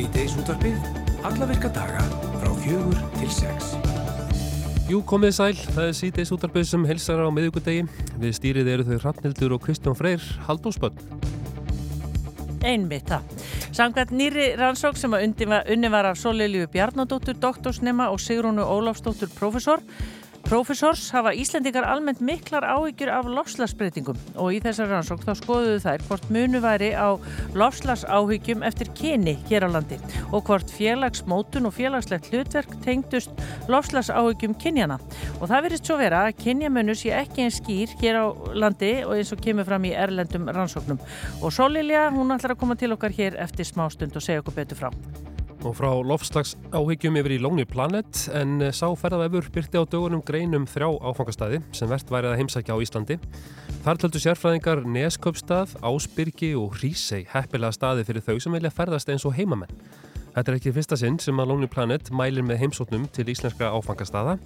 Sýteis útvarpið, alla virka daga frá fjögur til sex. Jú, komið sæl, það er Sýteis útvarpið sem helsar á miðugudegi. Við stýrið eru þau Hrafnildur og Kristján Freyr, Haldósbönn. Einmitt það. Samkvæmt nýri rannsók sem að unni var af Sólilju Bjarnadóttur, doktorsnema og Sigrúnu Ólafsdóttur, profesor, Profesors hafa Íslendingar almennt miklar áhyggjur af lofslagsbreytingum og í þessar rannsók þá skoðuðu þær hvort munu væri á lofslagsáhyggjum eftir kyni hér á landi og hvort félagsmótun og félagslegt hlutverk tengdust lofslagsáhyggjum kynjana. Og það verist svo vera að kynjamönu sé ekki einn skýr hér á landi og eins og kemur fram í erlendum rannsóknum. Og Sólilja, hún ætlar að koma til okkar hér eftir smá stund og segja okkur betur frá. Og frá lofslags áhyggjum yfir í Lonely Planet en sá ferðavefur byrti á dögunum greinum þrjá áfangastæði sem verðt værið að heimsækja á Íslandi. Þar töldu sérfræðingar Nesköpstað, Ásbyrgi og Hrísei heppilega staði fyrir þau sem vilja ferðast eins og heimamenn. Þetta er ekki fyrsta sinn sem að Lonely Planet mælir með heimsóknum til íslenska áfangastada.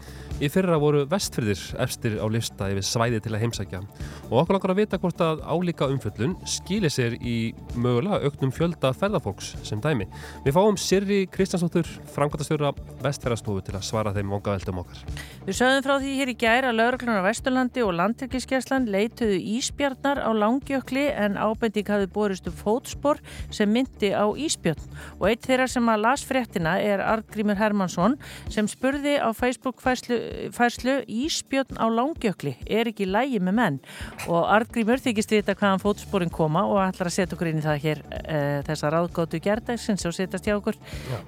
Í fyrra voru vestfyrðir efstir á lista yfir svæði til að heimsækja og okkur langar að vita hvort að álíka umfjöllun skilir sér í mögulega auknum fjölda ferðarfólks sem dæmi. Við fáum Sirri Kristjánsdóttur, framkvæmtastjóra vestferðarstofu til að svara þeim vongaveldum okkar. Við sögum frá því hér í gæra að lauruglunar á Vesturlandi og Landtyrkiskeslan leituðu íspjarnar á langjökli en ábending hafi borist um fótspor sem myndi á íspjörn og eitt þeirra sem að las fréttina er Artgrímur Hermansson sem spurði á Facebook færslu, færslu Íspjörn á langjökli er ekki lægi með menn? Og Artgrímur þykist vita hvaðan fótsporin koma og ætlar að setja okkur inn í það hér e, þessa ráðgótu gerðagsins og setjast hjá okkur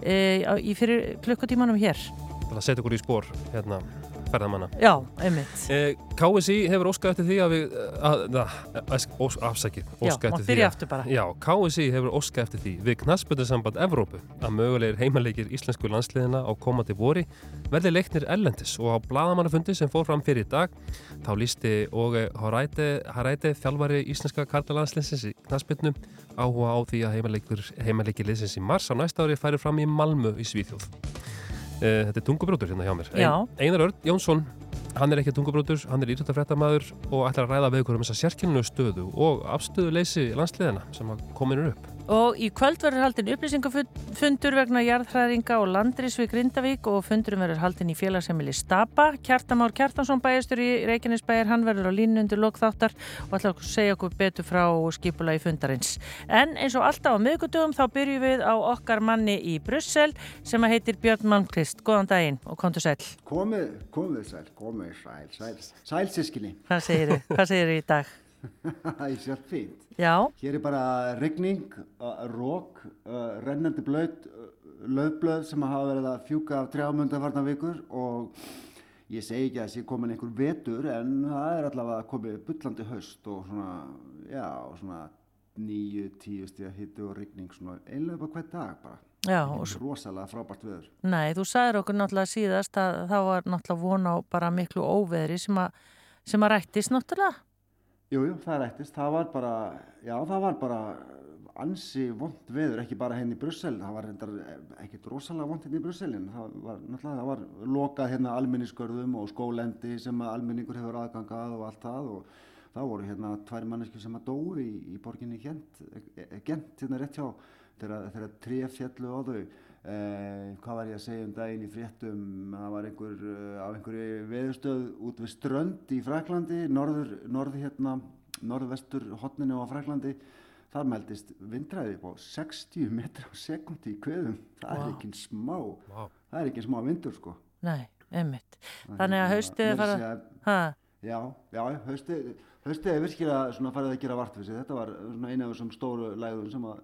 e, í fyrir klukkutímanum hér. Það setja okkur í spór hérna ferðamanna. Já, einmitt. Eh, KSI hefur óskað eftir því að við, að, að, ós, afsækið, óskað eftir því að, bara. já, KSI hefur óskað eftir því við knaspöndasamband Evrópu að mögulegir heimaleikir íslensku landsliðina á komandi vori verði leiknir ellendis og á bladamannafundi sem fór fram fyrir í dag þá lísti og Haræti þjálfari íslenska karlalandsliðsins í knaspöndum áhuga á því að heimaleikir liðsins í mars á næsta ári færi fram í Malmö í Svíþjóð. Uh, þetta er tungubrótur hérna hjá mér. Ein, Einar Örd Jónsson, hann er ekki tungubrótur hann er ítöldafrættamæður og ætlar að ræða við ykkur um þessa sérkynnu stöðu og afstöðuleysi landsliðina sem kominur upp Og í kvöld verður haldin upplýsingafundur vegna jarðhræringa og landris við Grindavík og fundurum verður haldin í félagsemili Stapa. Kjartamár Kjartansson bæjastur í Reykjanesbæjar, hann verður á línu undir lokþáttar og ætlar að segja okkur betur frá skipula í fundarins. En eins og alltaf á miðgutugum þá byrjum við á okkar manni í Brussel sem að heitir Björn Malmqvist. Góðan daginn og kontu sæl. Komið, komið sæl, komið sæl, sæl, sæl sískinni. Hvað segir þið í dag? Það er sjálf fínt. Já. Hér er bara regning, rók, rennandi blöð, löfblöð sem hafa verið að fjúka af trjámönda varna vikur og ég segi ekki að það sé komin einhver vetur en það er allavega komið byllandi höst og svona, já, svona nýju, tíu stíða hittu og regning svona einlega bara hver dag bara. Já. Rosalega frábært veður. Nei, þú sagður okkur náttúrulega síðast að þá var náttúrulega von á bara miklu óveðri sem að, sem að rættist náttúrulega. Jújú, jú, það rættist. Það var bara, já, það var bara ansi vond veður, ekki bara henni hérna í Brussel. Það var reyndar ekkert rosalega vond henni hérna í Brusselin. Það var náttúrulega, það var lokað hérna alminniskörðum og skólendi sem alminningur hefur aðgangað og allt það og það voru hérna tvær mannesku sem að dói í, í borginni Gent, Gent hérna rétt hjá þegar tref fjallu á þau. Eh, hvað var ég að segja um daginn í fréttum? Það var einhver á einhverju veðustöð út við strönd í Fræklandi norður, norð hérna norðvestur hotninu á Fræklandi þar meldist vindræði á 60 metrar á sekundi í kveðum. Það wow. er ekki smá wow. það er ekki smá vindur sko. Nei, einmitt. Þannig að haustið er farið að já, já, haustið haustið er virkilega farið að gera vartfissi þetta var eina af þessum stóru læðum sem að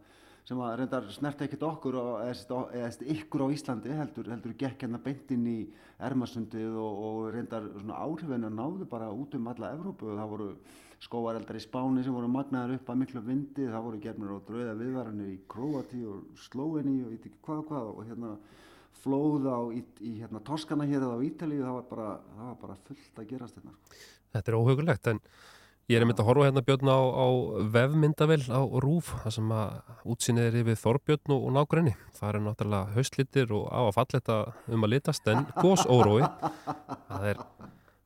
sem að reyndar snert ekkert okkur eða ykkur á Íslandi heldur, heldur gekk hérna beintinn í Ermasundið og, og reyndar áhrifin að náðu bara út um alla Evrópu og það voru skóareldar í Spáni sem voru magnaðar upp að miklu vindi, það voru gerðnir á drauða viðvaranir í Króati og Slóeni og eitthvað hvað hvað og hérna flóð á í, í hérna Toskana hér eða á Ítalíu, það var bara, það var bara fullt að gerast hérna. Þetta er óhugulegt en Ég er myndið að horfa hérna björn á, á vefmyndavel á Rúf, það sem að útsýnið er yfir Þorbjörn og, nágrenni. Það er náttúrulega haustlítir og á að falleta um að litast en góðs órói. Það er,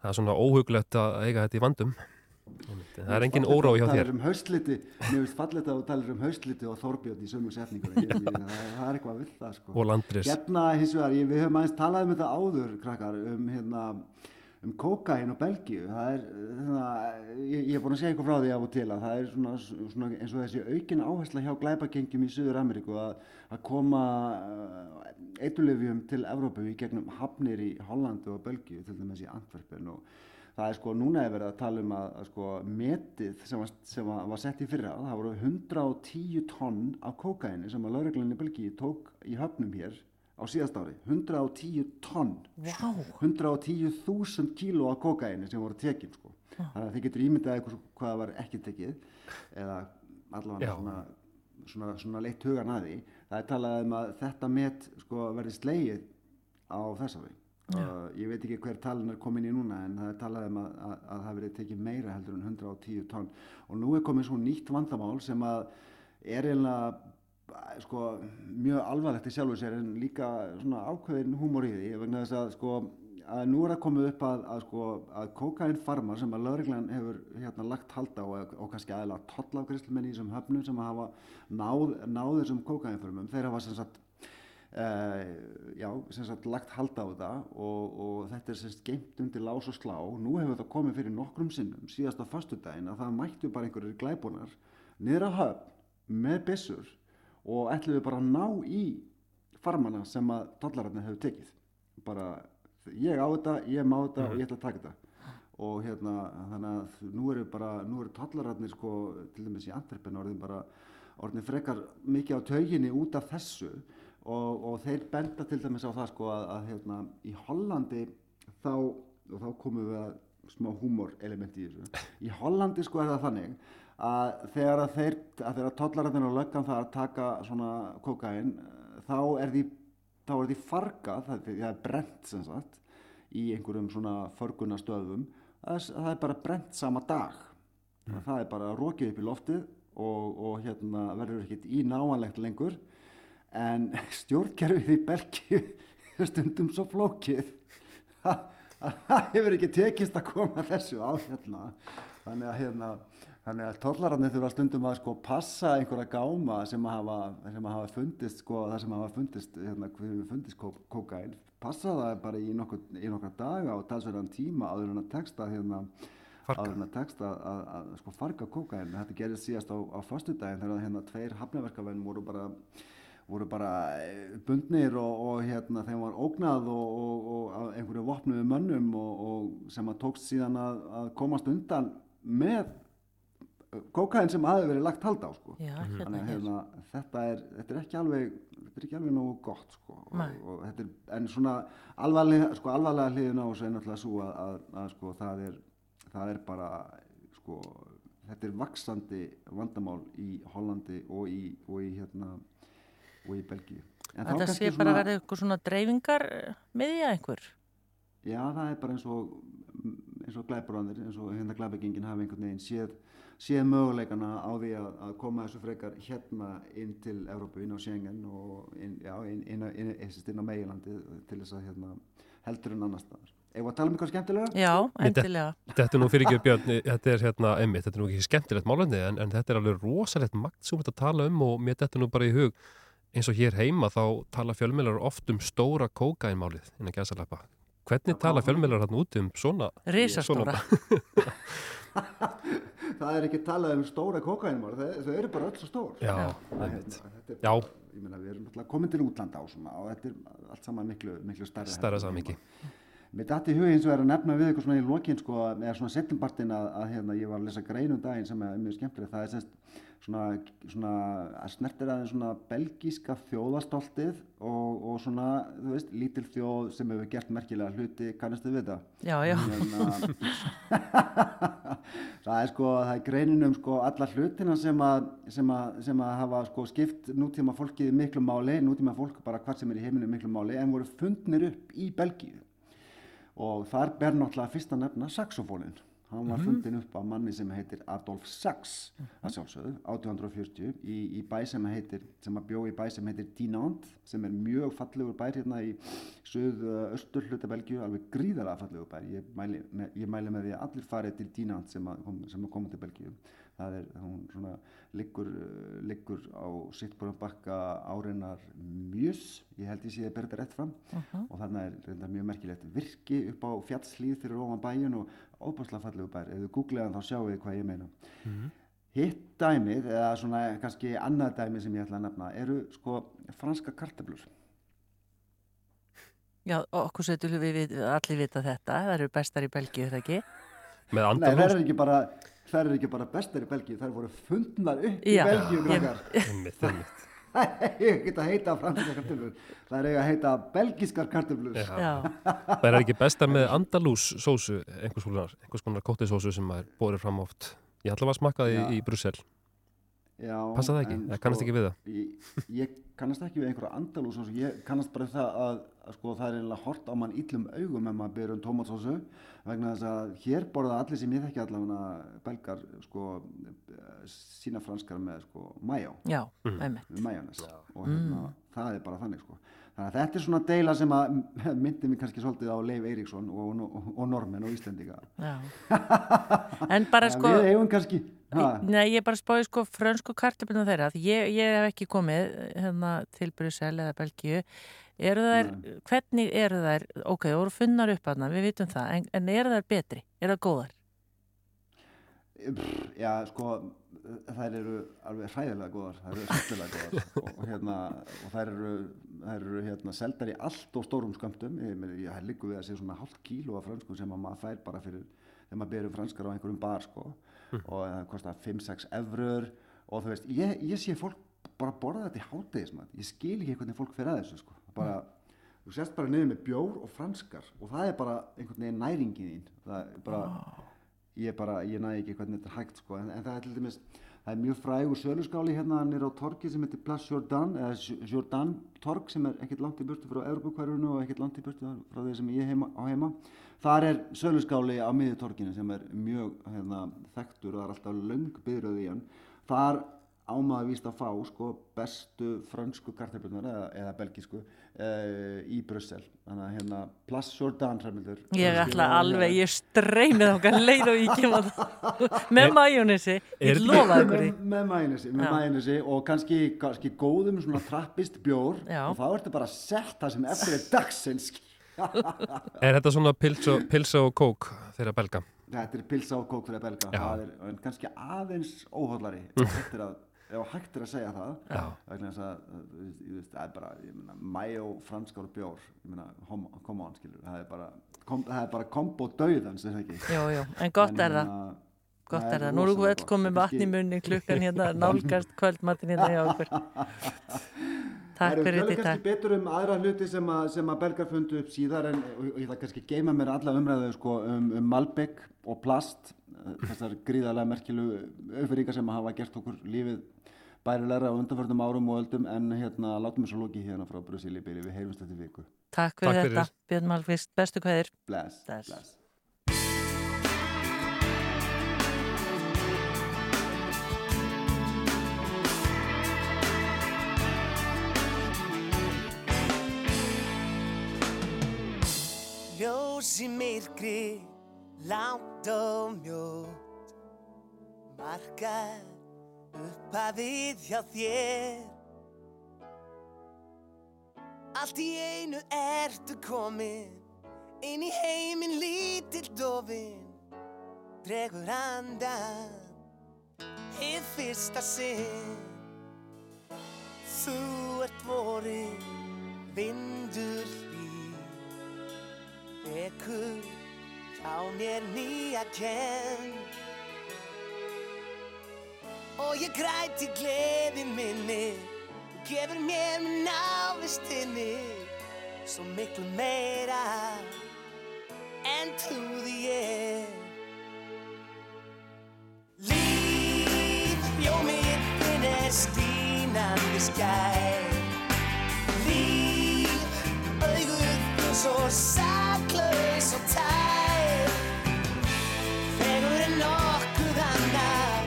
það er svona óhuglegt að eiga þetta í vandum. Það er engin óráð hjá þér. Um hausliti, mér finnst fallet að þú talir um hausliti og þórbjörn í sömu setningur. Það, er eitthvað vill það sko. Og landris. Hérna hins vegar, ég, við höfum aðeins talað um þetta áður, krakkar, um hérna um kókain og er, svona, ég, ég er búin að segja eitthvað frá því af og til að það er svona, svona eins og þessi aukin áhersla hjá glæpagengjum í Suður Ameríku að, að koma uh, eitulefjum til Evrópu í gegnum hafnir í Hollandu og Belgíu til dæmis í Antwerpen og það er sko núna er verið að tala um að, að sko metið sem var, sem var sett í fyrra það voru 110 tonn af kókaini sem að lauruglinni Belgíu tók í höfnum hér á síðast ári. 110 tonn wow. 110.000 kíló af kokaini sem voru tekinn sko. ah. þannig að þið getur ímyndað eitthvað hvað var ekki tekið eða allavega svona, svona, svona leitt hugan að því. Það er talað um að þetta met sko, verði sleið á þessari Uh, ég veit ekki hver talin er komin í núna en það er talað um að, að, að það verið tekið meira heldur en 110 tonn. Og nú er komið svo nýtt vandamál sem að er eiginlega sko, mjög alvarlegt í sjálfu sér en líka svona ákveðin húmor í því vegna þess að sko að nú er að komið upp að, að sko að kokain farmar sem að lauriglan hefur hérna lagt halda og, og kannski aðeins tollafgriðslumenn í þessum höfnum sem hafa náð, náð þessum kokainförmum þeir hafa sem sagt Uh, já, sem sagt lagt halda á þetta og, og þetta er sem sagt geimt undir lás og slá. Nú hefur þetta komið fyrir nokkrum sinnum síðast á fastudagin að það mættu bara einhverjir glæbunar niður að höfn með bissur og ætluðu bara að ná í farmana sem að dollararnir hefur tekið. Bara ég á þetta, ég má þetta mm og ég ætla að taka þetta. Og hérna þannig að nú eru bara, nú eru dollararnir sko til dæmis í Antwerpen orðin bara orðin frekar mikið á tauginni út af þessu. Og, og þeir benda til dæmis á það sko að, að hérna, í Hollandi þá, og þá komum við að smá húmor-element í þessu. Í Hollandi sko er það þannig að þegar að þeir, að þegar tollararnir og löggan það að taka svona kokain þá er því þá er því fargað, það, það er brent sem sagt, í einhverjum svona förgunastöðum, það, það er bara brent sama dag. Mm. það er bara rókið upp í loftið og, og hérna verður ekkert í náanlegt lengur. En stjórnkerfið í Belgíu er stundum svo flókið. Að það hefur ekki tekist að koma þessu á hérna. Þannig að hérna þannig að tóllararnir þurfa stundum að sko passa einhverja gáma sem að hafa, sem að hafa fundist sko það sem hafa fundist hérna hverju fundist kó, kókain passa það bara í nokkur, í nokkur daga og talsverðan tíma áður en að texta hérna áður en að texta að, að, að sko farga kókain þetta gerist síðast á, á fastudagin þegar hérna tveir hafnaverkavenn voru bara voru bara eh, bundnir og, og hérna þeim var ógnað og, og, og einhverju vopnuðu mönnum og sem að tókst síðan að, að komast undan með kókain sem hafi verið lagt halda á sko. Já, hérna hérna, þetta, er, þetta er ekki alveg þetta er ekki alveg nógu gott sko. og þetta er, en svona alvarlega, sko, alvarlega hliðin á þessu er náttúrulega svo að, að, að sko, það, er, það er bara sko, þetta er vaksandi vandamál í Hollandi og í, og í hérna og í Belgíu. Þetta sé bara að verða eitthvað svona dreifingar miðja einhver? Já, það er bara eins og, eins og glæbrandir, eins og hérna glæbegingin hafa einhvern veginn séð, séð möguleikana á því að, að koma þessu frekar hérna inn til Európu, inn á Schengen og inn, já, inn, inn, inn á meilandi til þess að hérna, heldur en annar staðar. Eða að tala um eitthvað skemmtilega? Já, endilega. Þetta, þetta er nú fyrir ekki björn, þetta er hérna emmi, þetta er nú ekki skemmtilegt málandi en, en þetta er alveg rosalegt magt sem þetta tala um og mér þetta nú bara í hug eins og hér heima þá tala fjölmjölar oft um stóra kókainmálið innan gæsalappa. Hvernig tala fjölmjölar hann út um svona? Rísastóra. það er ekki talað um stóra kókainmál, þau eru bara öll svo stór. Já, það er, já. Ég meina við erum alltaf komin til útlanda á svona og þetta er allt saman miklu, miklu starra. Starra saman mikið. Mér dætti í hugin svo er að nefna við eitthvað svona í lokin sko, eða svona setjumbartin að, að hérna, ég var að lesa greinum daginn sem er mjög skemmtileg, það er semst svona, svona að snertir aðeins svona belgíska þjóðastoltið og, og svona, þú veist, lítil þjóð sem hefur gert merkilega hluti, kannastu við það? Já, já. Hérna, það er sko, það er greininum sko alla hlutina sem að, sem að, sem að hafa sko skipt nútíma fólkið miklu máli, nútíma fólk bara hvert sem er í heiminu miklu máli, en voru fundnir upp í Belgíu og þar ber náttúrulega fyrst að nefna saxofónin hann var fundin upp af manni sem heitir Adolf Sachs að sjálfsögðu, 1840 í, í bæ sem heitir, sem að bjó í bæ sem heitir Dinant, sem er mjög fallegur bær hérna í söð östur hluta Belgíu, alveg gríðarlega fallegur bær. Ég mæli, með, ég mæli með því að allir farið til Dinant sem að, sem að koma til Belgíu það er, hún svona liggur, uh, liggur á sittbúrum bakka áreinar mjös, ég held ég sé að berða þetta rétt fram. Og þarna er reynda mjög merkilegt virki upp á fjallslíð fyrir ofan bæjun og óbúslega fallegu bær. Ef þú googleðan þá sjáu þið hvað ég meina. Hitt dæmið, eða svona kannski annað dæmið sem ég ætla að nefna eru sko franska kartablur Já, okkur setur við, við allir vita þetta, það eru bestar í Belgíu, þetta ekki? Með Nei, það andalús er ekki bara það er ekki bara bestar í Belgíu, það er voru fundnar upp í. Belgíu krakkar Einmitt, einmitt. það er ekki að heita franska kartablur það er ekki að heita Já. Já, Það er ekki besta með andalús sósu, einhvers konar, konar kóttisósu sem er borið fram oft. Ég ætla að smakkaði Já. í Brussel. Já, Passa það ekki? en Það kannast sko, ekki við það? Ég, ég kannast ekki við einhverja andalús ég kannast bara það að, að sko, það er einlega hort á mann illum augum ef maður byrjur um tómatsósu vegna þess að hér borða allir sem ég þekki allavega belgar sko, eh, sína franskar með sko, majó, já, Mhm. og hérna, það er bara þannig sko. þannig að þetta er svona deila sem að myndi mig kannski svolítið á Leif Eiríksson og, og, og Normen og Íslendinga Já. En bara sko, við eigum kannski ha, nei, ég bara spáði sko frönsku kartöfluna þeirra, ég, ég hef ekki komið hérna til Brussel eða Belgíu. Eru þær, hvernig eru þær, ok, þú voru funnar upp aðna, við vitum það, en, en eru þær betri? Eru þær góðar? Pff, Já, sko, þær eru alveg hræðilega góðar, þær eru svolítið góðar og, og, hérna, og þær eru, þær eru hérna, seldar í allt og stórum skömmtum. Ég, ég, liggur við að sé svona hálft kíló af fransku sem að maður fær bara fyrir, þegar maður byrjum franskar á einhverjum bar, sko. Og það kostar 5-6 evrur og þú veist, ég, ég sé fólk bara borða þetta í hátegismat. Ég skil ekki hvernig fólk fer að þessu, sko. Bara, þú sést bara niður með bjór og franskar og það er bara einhvern veginn næringin þín. Það er bara ég bara, ég næði ekki hvernig þetta er hægt sko, en, en það er til dæmis, það er mjög frægur söluskáli hérna nýra á torki sem heitir Place Jordan, eða Jordan tork sem er ekkert langt í burtu frá Evropakvarfinu og ekkert langt í burtu frá því sem ég heima, á heima. Þar er söluskáli á miðju torkinu sem er mjög hérna, þekktur og það er alltaf löng byrjöð í hann. Þar ámaður víst að fá sko bestu frönsku karteflunar eða, eða belgísku uh, í Brussel. Þannig að hérna Place Jordan Hrafnildur. Ég ætla alveg, ég streymið okkar leið og ég kemur það með majónesi, ég lofa ykkur því. með, mænesi og kannski, kannski góðum svona trappist bjór Já. og þá ertu bara að setja sem eftir er dagsins Er þetta svona pilsa og, pilsa og kók þeirra belga? þetta er pilsa og kók að belga Já. það er en kannski aðeins óhóllari ef að, ef hægt er að segja það Já. vegna þess að þú veist, ég veist, það er bara, ég meina, mæjó, franskar og bjór ég meina, hom- come on, skilur það er bara, kom, það er bara kombo döðans, það ekki Jú, jú, en gott En er það. hérna, Gott er það. Nú erum við öll komið Og vatn í munni klukkan hérna, nálgast kvöldmatin hérna hjá okkur. Takk Það fyrir eru þetta. kannski betur um aðra hluti sem að, sem að belgar fundu upp síðar en og, ég ætla kannski að geima mér alla umræðu sko, um, um Malbek og plast eh, þessar gríðarlega merkilu auðveringar sem hafa gert okkur lífið bærilegra á undanförnum árum og öldum en hérna látum við svo loki hérna frá Brussel í byrju við heyrumst þetta viku. Takk fyrir Takk fyrir. þetta, Björn Malmqvist. Bestu kveðir. Bless. Bless. Bless. Ljós í myrkri, langt og mjótt. Markar upp að við hjá þér. Allt í einu ertu komin Inn í heiminn lítill dofin Dregur andan Hið fyrsta sinn. Þú ert vorin Vindur hlý Vekur hjá mér nýja kenn Og ég græti gleði minni Þú gefur mér með návistinni Svo miklu meira En trúði ég. Líf, bjómið þinn er skínandi skær so sadly so tight Þegar nokkuð annar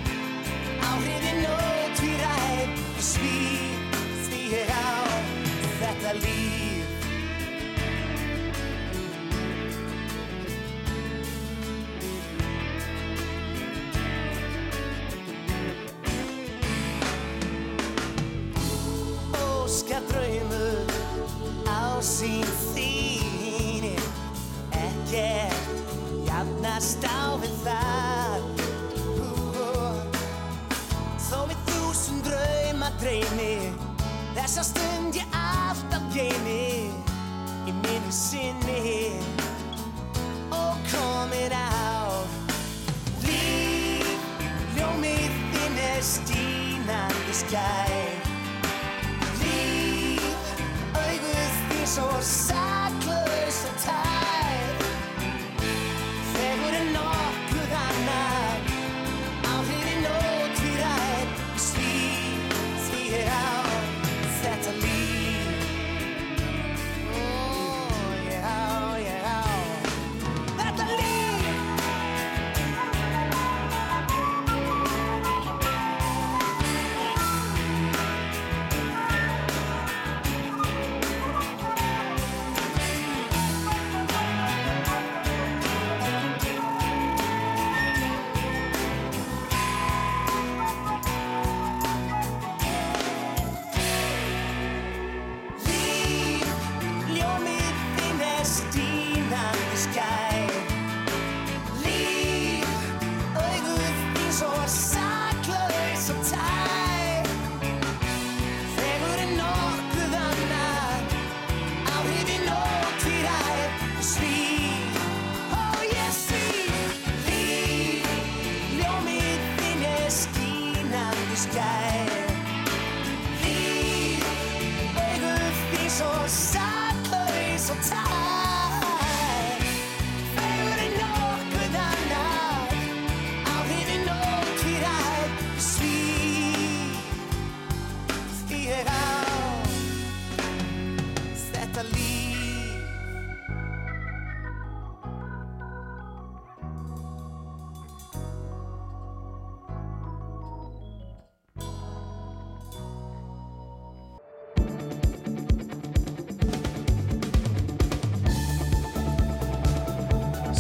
áhrifin ótvíræð Ég svíð því ég á þetta líf Óskar draumur á sín því Þessa stund ég alltaf geimi Í minni sinni Og komin á Líf, ljómið þinn er stínandi skær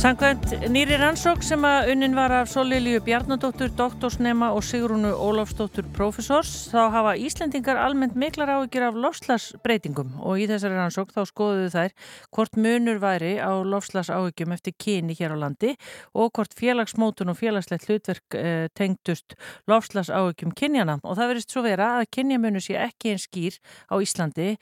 Samkvæmt nýri rannsók sem að unnin var af Solilíu Bjarnadóttur, doktorsnema og Sigrúnu Ólafsdóttur profesors þá hafa Íslendingar almennt miklar áhyggjur af lofslagsbreytingum og í þessari rannsók þá skoðuðu þær hvort munur væri á lofslagsáhyggjum eftir kyni hér á landi og hvort félagsmótun og félagslegt hlutverk eh, tengdust lofslagsáhyggjum kynjana og það verist svo vera að kynjamunur sé ekki eins skýr á Íslandi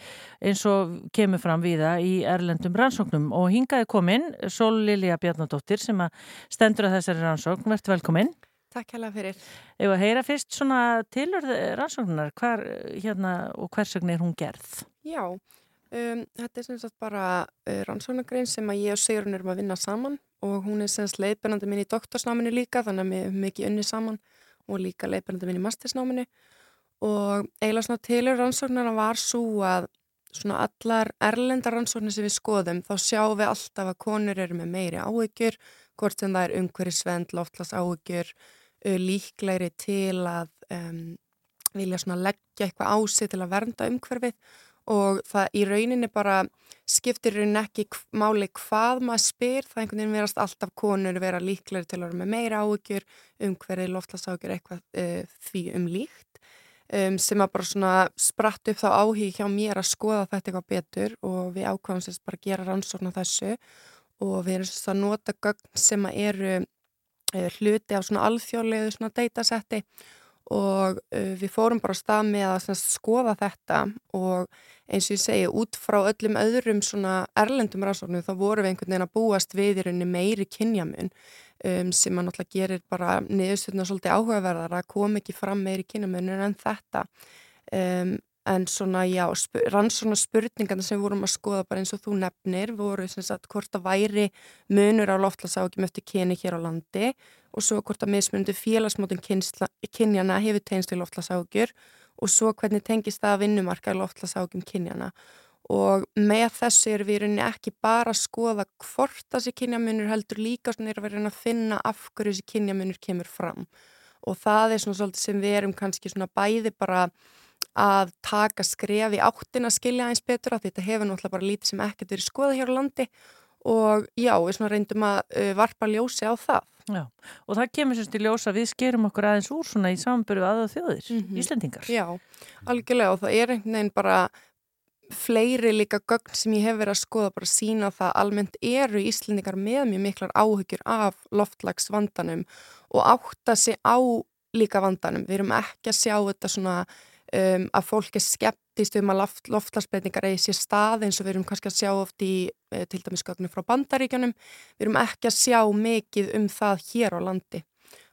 eins og kemur fram viða í erlendum rannsóknum. Og hingaði komin Solilíu Bjarnadóttir sem að stendur að þessari rannsókn. Verðt velkomin. Takk hella fyrir. Ef að heyra fyrst svona tilurð rannsóknar hvar, hérna, og hvers vegna er hún gerð? Já, um, þetta er sem sagt bara uh, rannsóknargrein sem að ég og Sigrun erum að vinna saman og hún er sem sagt leiðbennandi mín í doktorsnáminu líka þannig að við höfum mikið unni saman og líka leiðbennandi mín í mastersnáminu og eiginlega svona tilurð rannsóknarna var svo að svona allar erlendar rannsóknir sem við skoðum þá sjáum við alltaf að konur eru með meiri áhyggjur, hvort sem það er umhverjusvend, loftlas áhyggjur, líklegri til að um, vilja svona leggja eitthvað á sig til að vernda umhverfið og það í rauninni bara skiptir rauninni ekki máli hvað maður spyr, það einhvern veginn verast alltaf konur vera líklegri til að vera með meira áhyggjur, umhverfið, loftlas áhyggjur, eitthvað uh, því um líkt. Um, sem að bara svona spratt upp þá áhig hjá mér að skoða þetta eitthvað betur og við ákvæmum sérst bara að gera rannsókn á þessu og við erum sérst að nota gögn sem að eru uh, hluti af svona alþjóðlegu svona datasetti og uh, við fórum bara á stað með að svona, skoða þetta og eins og ég segi út frá öllum öðrum svona erlendum rannsóknum þá vorum við einhvern veginn að búast við í rauninni meiri kynjamun um, sem að náttúrulega gerir bara niðurstöðuna svolítið áhugaverðar að koma ekki fram meiri kynjamunir en þetta. Um, en svona já, sp rannsóna spurningarna sem vorum að skoða bara eins og þú nefnir voru sem sagt hvort að væri munur á loftlasákjum eftir kyni hér á landi og svo hvort að mismunandi félagsmótun kynjana hefur tegnst í loftlasákjur og svo hvernig tengist það að vinnumarka í loftlasákjum kynjana og með þessu er við rauninni ekki bara að skoða hvort þessi kynjamunur heldur líka svona er að vera að finna af hverju þessi kynjamunur kemur fram og það er svona svolítið sem við erum kannski svona bæði bara að taka skref í áttin að skilja eins betur að þetta hefur náttúrulega bara lítið sem ekkert verið skoða hér á landi og já, við svona reyndum að uh, varpa ljósi á það. Já, og það kemur semst í ljósa við skerum okkur aðeins úr svona í samböru aða þjóðir, mm -hmm. Íslendingar. Já, algjörlega og það er einhvern veginn bara fleiri líka gögn sem ég hef verið að skoða bara sína það almennt eru Íslendingar með mjög miklar áhugjur af loftlagsvandanum og átta sig á líka vandanum. Við erum ekki að sjá þetta svona um, að fólk er skeptist um að loft, loftlagsbreytingar eigi sér stað eins og við erum kannski að sjá oft í uh, til dæmis gögnum frá bandaríkjanum. Við erum ekki að sjá mikið um það hér á landi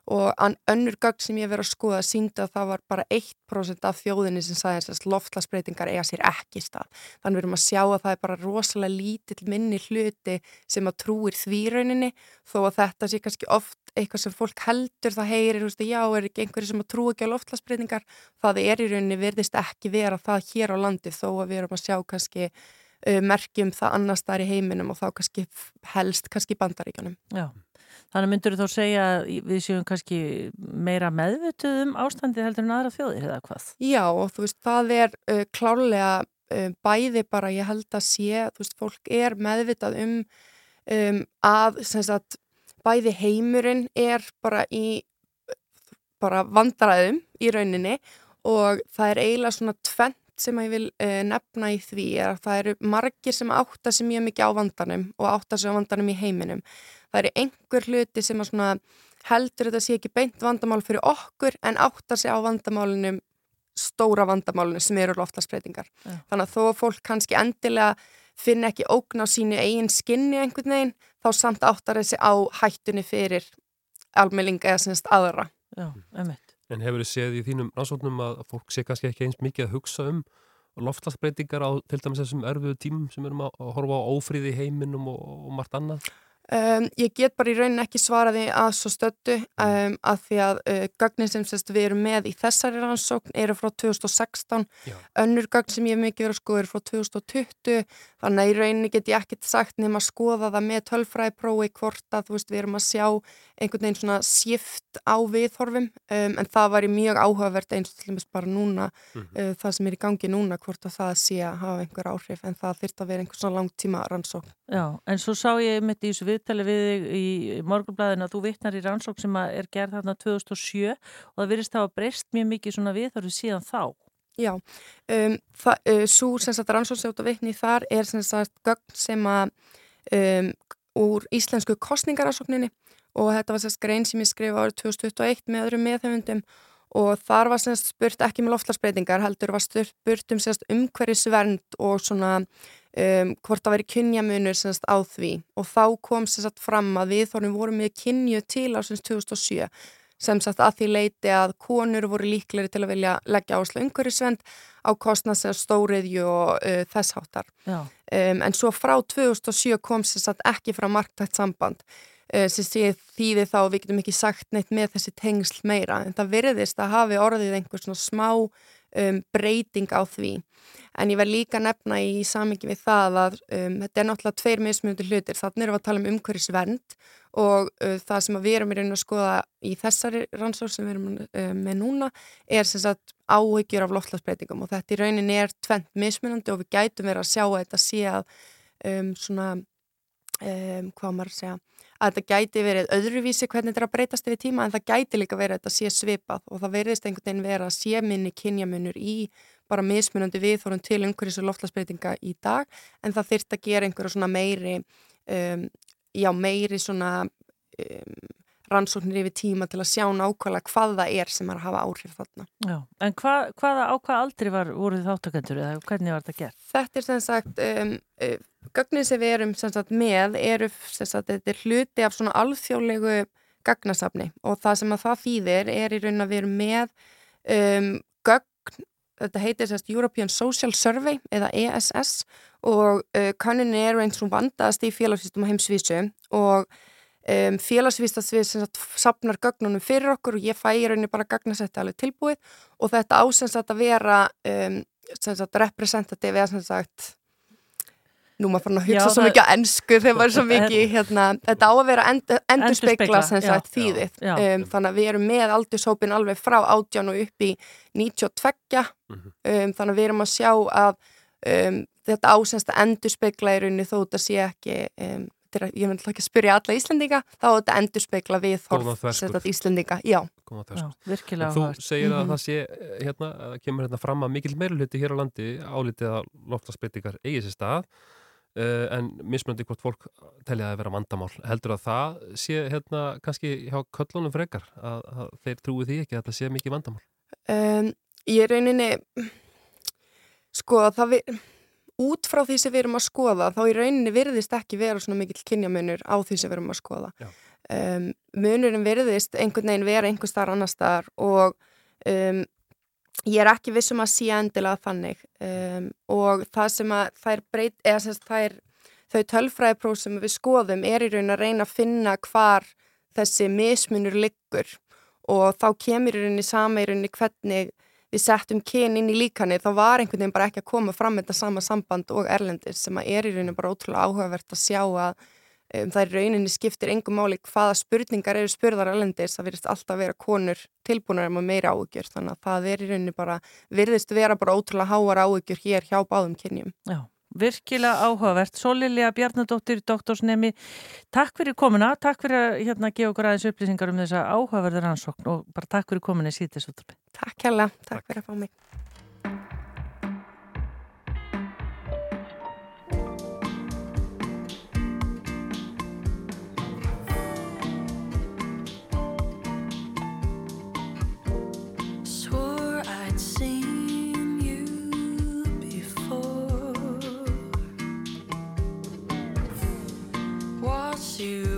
og önnur gögn sem ég verið að skoða síndi að það var bara 1% af þjóðinni sem sagði að loftlagsbreytingar eiga sér ekki stað. Þannig við erum að sjá að það er bara rosalega lítill minni hluti sem að trúir því rauninni þó að þetta sé kannski oft eitthvað sem fólk heldur það heyrir, veist, já er ekki einhverju sem að trú ekki á loftlagsbreytingar, það er í rauninni verðist ekki vera það hér á landi þó að við erum að sjá kannski uh, merkjum það annars þar í heiminum og þá kannski helst kannski bandaríkjanum. Já. Þannig myndur þú þá segja að við séum kannski meira meðvituð um ástandið heldur en aðra þjóðir eða hvað? Já og þú veist það er uh, klárlega uh, bæði bara ég held að sé, þú veist fólk er meðvitað um, um að sagt, bæði heimurinn er bara í bara vandræðum í rauninni og það er eiginlega svona tvent sem ég vil uh, nefna í því er að það eru margir sem átta sig mjög mikið á vandanum og átta sig á vandanum í heiminum það eru einhver hluti sem heldur þetta sé ekki beint vandamál fyrir okkur en áttar sig á vandamálunum stóra vandamálunum sem eru loftlagsbreytingar. Ja. Þannig að þó fólk kannski endilega finna ekki ógn á sínu eigin skinni einhvern veginn þá samt áttar þessi á hættunni fyrir almeilinga eða semst aðra. Já, einmitt. En hefur þið séð í þínum ásóknum að fólk sé kannski ekki eins mikið að hugsa um loftlagsbreytingar á til dæmis þessum örfuðu tímum sem erum að horfa á ófríði heiminum og, og margt annað? Um, ég get bara í raunin ekki svaraði að svo stöttu um, að því að uh, gögnin sem sérst, við erum með í þessari rannsókn eru frá 2016 Já. önnur gögn sem ég hef mikið verið að skoða eru frá 2020 þannig að í rauninni get ég ekkert sagt nema að skoða það með tölfræðiprói hvort að veist, við erum að sjá einhvern veginn svona síft á viðhorfum um, en það var í mjög áhugavert eins og til dæmis bara núna mm -hmm. uh, það sem er í gangi núna hvort að það sé að hafa einhver áhrif en það þurft að vera einhvern svona langtíma rannsókn Já, en svo sá ég mitt í þessu viðtali við þig í morgunblæðinu að þú vittnar í rannsók sem er gerð þarna 2007 og það virðist að hafa breyst mjög mikið svona viðhörðu síðan þá. Já, um, uh, svo sem sagt rannsóksjóta vittni þar er sem sagt gögn sem að um, úr íslensku kostningaransókninni og þetta var sérst grein sem ég skrifa árið 2021 með öðrum meðhefundum og þar var semst spurt ekki með loftlarsbreytingar heldur var spurt um semst umhverjusvernd og svona um, hvort það veri kynjamunur semst á því og þá kom semst fram að við þorfum vorum með kynju til ásins 2007 sem sagt að því leiti að konur voru líkleri til að vilja leggja áslu umhverjusvernd á kostnað sem stóriðju og uh, þessháttar um, en svo frá 2007 kom semst ekki frá marktætt samband Eh, sem sé þýði þá við getum ekki sagt neitt með þessi tengsl meira. En það verðist að hafi orðið einhver svona smá um, breyting á því. En ég verð líka nefna í samingi við það að um, þetta er náttúrulega tveir mismunandi hlutir, þannig erum við að tala um umhverfisvernd og uh, það sem við erum í rauninu að skoða í þessari rannsók sem við erum uh, með núna er sem sagt áhyggjur af loftlagsbreytingum og þetta í rauninni er tvent mismunandi og við gætum verið að sjá að þetta sé að um, svona um, hvað maður segja að þetta gæti verið öðruvísi hvernig þetta er að breytast yfir tíma en það gæti líka verið að þetta sé svipað og það verðist einhvern veginn vera að sé minni kynjamunur í bara mismunandi viðþórun til umhverjus og loftlagsbreytinga í dag en það þyrst að gera einhverju svona meiri um, já meiri svona um, rannsóknir yfir tíma til að sjá nákvæmlega hvað það er sem er að hafa áhrif þarna. Já, en hva, hvaða á hvað aldrei var, voru þið þáttakendur eða hvernig var þetta gert? Þetta er sem sagt, um, gögnir sem við erum sagt með eru sagt, er hluti af svona alþjóðlegu gagnasafni og það sem að það þýðir er í raun að við erum með um, gögn, þetta heitir sérst European Social Survey eða ESS og uh, kanninni eru eins og vandaðast í félagsvístum á heimsvísu og Um, félagsvístasvið sem sagt sapnar gögnunum fyrir okkur og ég fæ í rauninni bara gagnasetti alveg tilbúið og þetta ásens að vera um, representativ eða sem sagt nú maður fann að hugsa já, svo mikið á ennsku þegar maður er svo mikið hérna, þetta á að vera endur, endur spekla sem sagt þýðið já, já. Um, þannig að við erum með aldurshópin alveg frá átján og upp í 92 mhm. um, þannig að við erum að sjá að um, þetta ásens að endur spekla í rauninni þó þetta sé ekki um, þetta er, ég vil ekki spyrja alla Íslendinga, þá er þetta endur speikla við þverskurð. setjað Íslendinga, já. Já, þverskurð. virkilega En Þú áhugavert. segir að Mhm. það sé, eh, hérna, að kemur hérna fram að mikil meirulhuti hér á landi álitið að loftlagsbreytingar eigi sér stað en mismöndi hvort fólk telja að vera vandamál. Heldur að það sé hérna kannski hjá köllunum frekar að, að þeir trúi því ekki að þetta sé mikið vandamál? Um, ég rauninni, sko, það við, út frá því sem við erum að skoða, þá í rauninni virðist ekki vera svona mikill kynjamunur á því sem við erum að skoða. Um, munurinn virðist einhvern veginn vera einhver starf annar starf og um, ég er ekki vissum að sé endilega þannig um, og það sem að þær breyt, eða sem sagt þær, þau tölfræðipróf sem við skoðum er í raun að reyna að finna hvar þessi mismunur liggur. Og þá kemur í rauninni sama í rauninni hvernig við settum kyn inn í líkani þá var einhvern veginn bara ekki að koma fram með þetta sama samband og erlendis sem að er í rauninni bara ótrúlega áhugavert að sjá að um, það er í rauninni skiptir engum máli hvaða spurningar eru spurðar erlendis það virðist alltaf vera konur tilbúnar um að meira áhugjur þannig að það er í rauninni bara virðist vera bara ótrúlega háar áhugjur hér hjá báðum kynjum. Já, virkilega áhugavert. Sólilja Bjarnadóttir, doktorsnemi, takk fyrir komuna, takk fyrir að hérna, gefa okkur aðeins upplýsingar um þessa áhugaverður ansókn og bara takk fyrir komuna í síðan þessu úttarpi. Takk takk to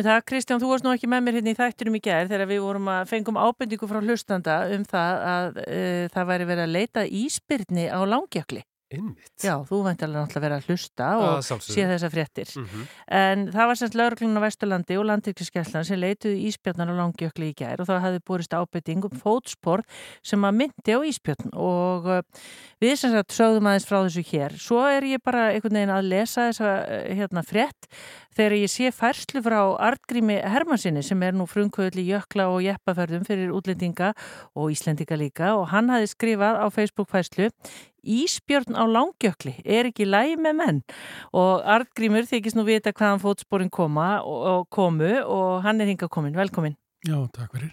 Emi það, Kristján, þú varst nú ekki með mér hérna í þætturum í gær þegar við vorum að fengum ábendingu frá hlustanda um það að uh, það væri verið að leita íspyrni á langjökli. Einmitt. Já, þú væntalega náttúrulega verið að hlusta Að og sjálfsögðu. sé þessa fréttir. Mhm. En það var semst lauruglun á Vesturlandi og landyrkiskeslan sem leituðu íspjarnar á langjökli í gær og þá hafði borist ábyrting um fótspor sem að myndi á íspjarn og uh, við sem sagt sögðum aðeins frá þessu hér. Svo er ég bara einhvern veginn að lesa þessa uh, hérna frétt þegar ég sé færslu frá Artgrími Hermansinni sem er nú frumkvöðli jökla og jeppaferðum fyrir útlendinga og Íslendinga líka og hann hafði skrifað á Facebook færslu Ísbjörn á langjökli er ekki lægi með menn og Artgrímur þykist nú vita hvaðan fótsporin koma og, og komu og hann er hinga komin, velkomin. Já, takk fyrir.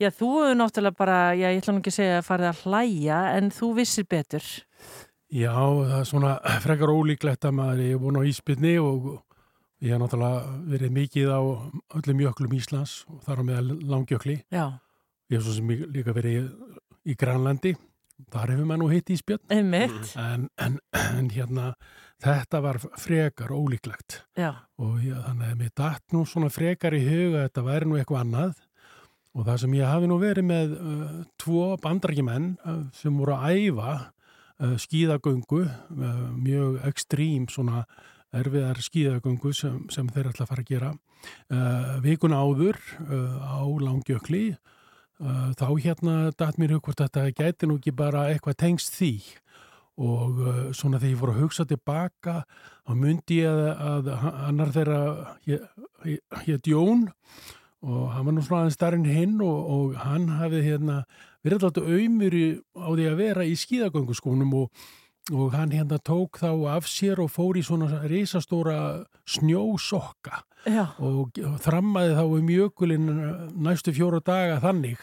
Já, þú hefur náttúrulega bara, já, ég ætla nú ekki að segja að farið að hlæja en þú vissir betur. Já, það er svona frekar ólíklegt að maður er búin á íspilni og ég hef náttúrulega verið mikið á öllum jöklum Íslands og þar á meðal langjökli. Já, Ég hef svo sem líka verið í Granlandi, þar hefur maður nú hitt íspjörn. einmitt, En, en, en hérna, þetta var frekar ólíklegt. Já, og ég, þannig að mér datt nú svona frekar í huga að þetta væri nú eitthvað annað. Og það sem ég hafi nú verið með uh, tvo bandarækjumenn uh, sem voru að æfa uh, skíðagöngu, uh, mjög ekstrím svona erfiðar skíðagöngu sem, sem þeir ætla að fara að gera uh, vikun áður uh, á langjökli uh, þá hérna datt mér hug hvort þetta gæti nú ekki bara eitthvað tengst því. Og uh, svona þegar ég fór að hugsa tilbaka þá myndi ég að, að annar þeirra hétt Jón og hann var nú svona aðeins starinn hinn og, og hann hafði hérna verið alltaf auðmur á því að vera í skíðagönguskónum og, og hann hérna tók þá af sér og fór í svona risastóra snjósokka já, og þrammaði þá um jökulinn næstu fjóra daga þannig.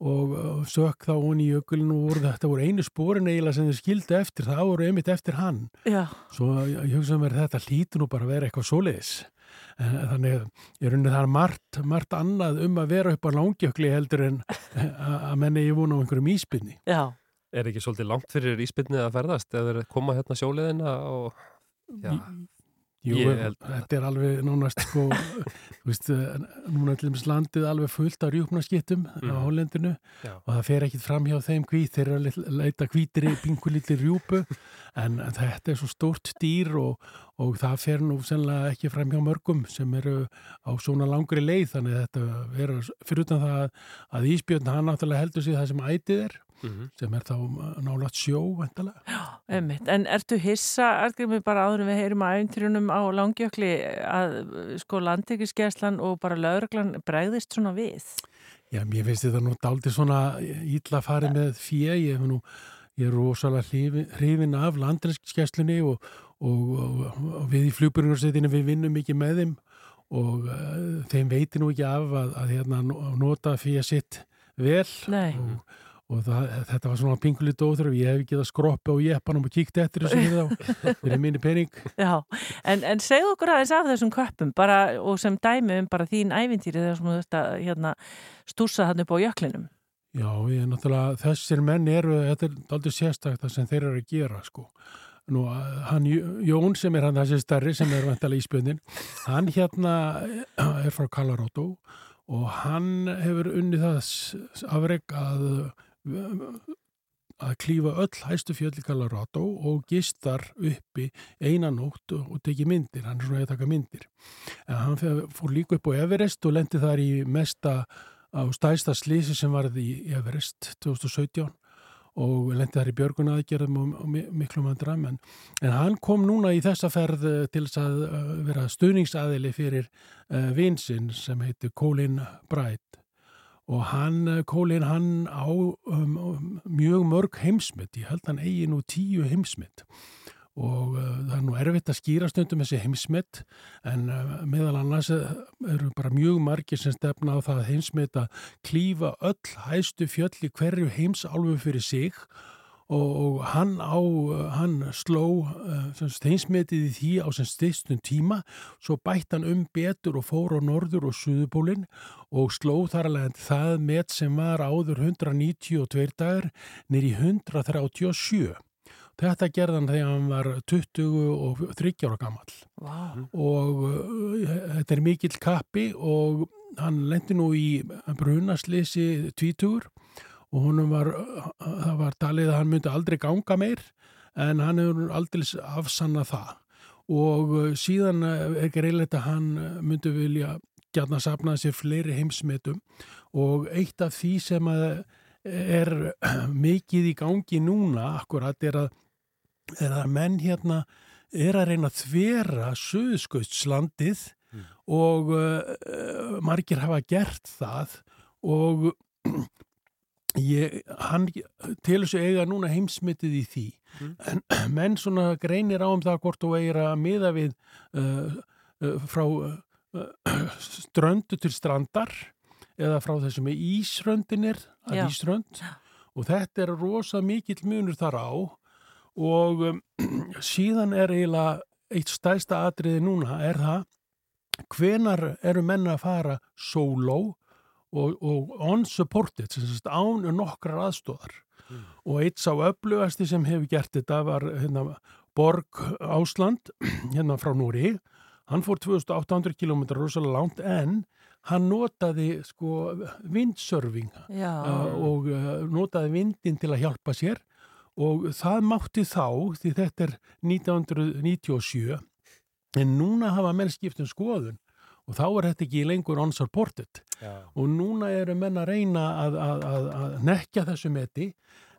Og uh, sök þá hún í jökulinn og voru, þetta voru einu spórin eiginlega sem þið skildu eftir, það voru einmitt eftir hann. Já, svo ég ég hugsa mér þetta hlýtur nú bara að vera eitthvað svoleiðis. En þannig ég runni það er margt, margt annað um að vera upp á langjökli heldur en að að menni ég vona á einhverjum íspinni já, Er ekki svolítið langt fyrir íspilnið að ferðast eða koma hérna sjóliðina og já, Jú, Ég held- þetta er alveg nánast sko, þú veist, eh, núna til dæmis landið alveg fullt af rjúpnaskittum á Mhm. Hollendinu Já. og það fer ekkit fram hjá þeim hvít, þeir eru að leita hvítri, pinkulítri rjúpu en þetta er svo stórt dýr og, og það fer nú sennilega ekki fram hjá mörgum sem eru á svona langri leið þannig að þetta vera fyrir utan það að, að Ísbjörn hann náttúrulega heldur sig það sem ætið er mhm. sem er þá nálat sjó einmitt. En ertu hissa, Artgrímur, bara áður en við heyrum að æfintrjunum á langjökli að sko landyrkiskeslan og bara lauruglan bregðist svona við? Já, mér finnst þetta nú dálítið svona ítla farið með fjö, ég hef nú, ég er rosalega hrifin, af landrinskesslunni og, og, og, og við í flugbjörnarsettinu við vinnum mikið með þeim og uh, þeim veitir nú ekki af að, að hérna, no- nota fjö sitt vel Nei. og, og það, þetta var svona pingulítið óþröf, ég hef ekki það skroppi á jeppanum og kíkt eftir þessu við þá, fyrir minni pening. Já, en, en segðu okkur aðeins af þessum köppum bara, og sem dæmi um bara þín ævintýri þegar sem þú að hérna, stúsa hann upp á jöklinum. Já, ég er náttúrulega, þessir menn eru, þetta er aldrei sérstakt það sem þeir eru að gera, sko. Nú, hann Jón sem er hann þessi starri sem er vantilega íspjöndin, hann hérna er frá Colorado og hann hefur unnið það s- afrek að að klífa öll hæstu fjöll í Colorado og gistar uppi einanótt og, og teki myndir, hann er svona að taka myndir. En hann fór líka upp á Everest og lendi þar í mesta á stæsta slísi sem varði í Everest 2017 og lendi þar í björgunaðgerðum og, og mi- miklum andra en, en hann kom núna í þessa ferð eh, til að uh, vera stuðningsaðili fyrir uh, vinsinn sem heitir Colin Bright og hann, eh, Colin, hann á um, um, mjög mörg heimsmynd, ég held hann eigi nú tíu heimsmynd og uh, það er nú erfitt að skýra stundum þessi heimsmynd en uh, meðal annars eh, eru bara mjög margir sem stefna á það að heimsmynd að klífa öll hæstu fjöll í hverju heimsálfu fyrir sig og, og hann á, hann sló uh, heimsmyndið í því á sem styrstum tíma. Svo bætt hann um betur og fór á norður og suðupólinn og sló þar alveg það met sem var áður 192 dagar nýri 137 Þetta gerði hann þegar hann var 20 og 30 ára gammal Vá. og uh, þetta er mikill kappi og hann lendi nú í brunaslisi tvítugur og honum var, það var talið að hann myndi aldrei ganga meir en hann hefur aldrei afsanna það. Og uh, síðan uh, er greiðilegt að hann uh, myndi vilja gætna sapna sér fleiri heimsmetum. Og eitt af því sem er mikið í gangi núna akkurat er að, er að menn hérna er að reyna að þvera söðskautslandið og uh, margir hafa gert það. Og ég, hann til þessu eiga núna heimsmyndið í því. En menn svona greinir á um það hvort þú eigir að miða við uh, uh, frá uh, ströndu til strandar eða frá þessum ísröndinir að Já. ísrönd. Og þetta er rosa mikill munur þar á. Og um, síðan er eiginlega eitt stæsta atriði núna er það hvenar eru menn að fara solo og, og unsupported, án nokkrar aðstóðar og eitt sá öflugasti sem hefur gert þetta var hérna, Borg Ásland hérna frá Núri hann fór 2800 km rosalega langt en hann notaði sko windsurfing Já. uh, og uh, notaði vindin til að hjálpa sér. Og það mátti þá því þetta er 1997 en núna hafa menn skipt um skoðun og þá er þetta ekki lengur unsupported og núna eru menn að reyna að, að, að, að nekja þessu meti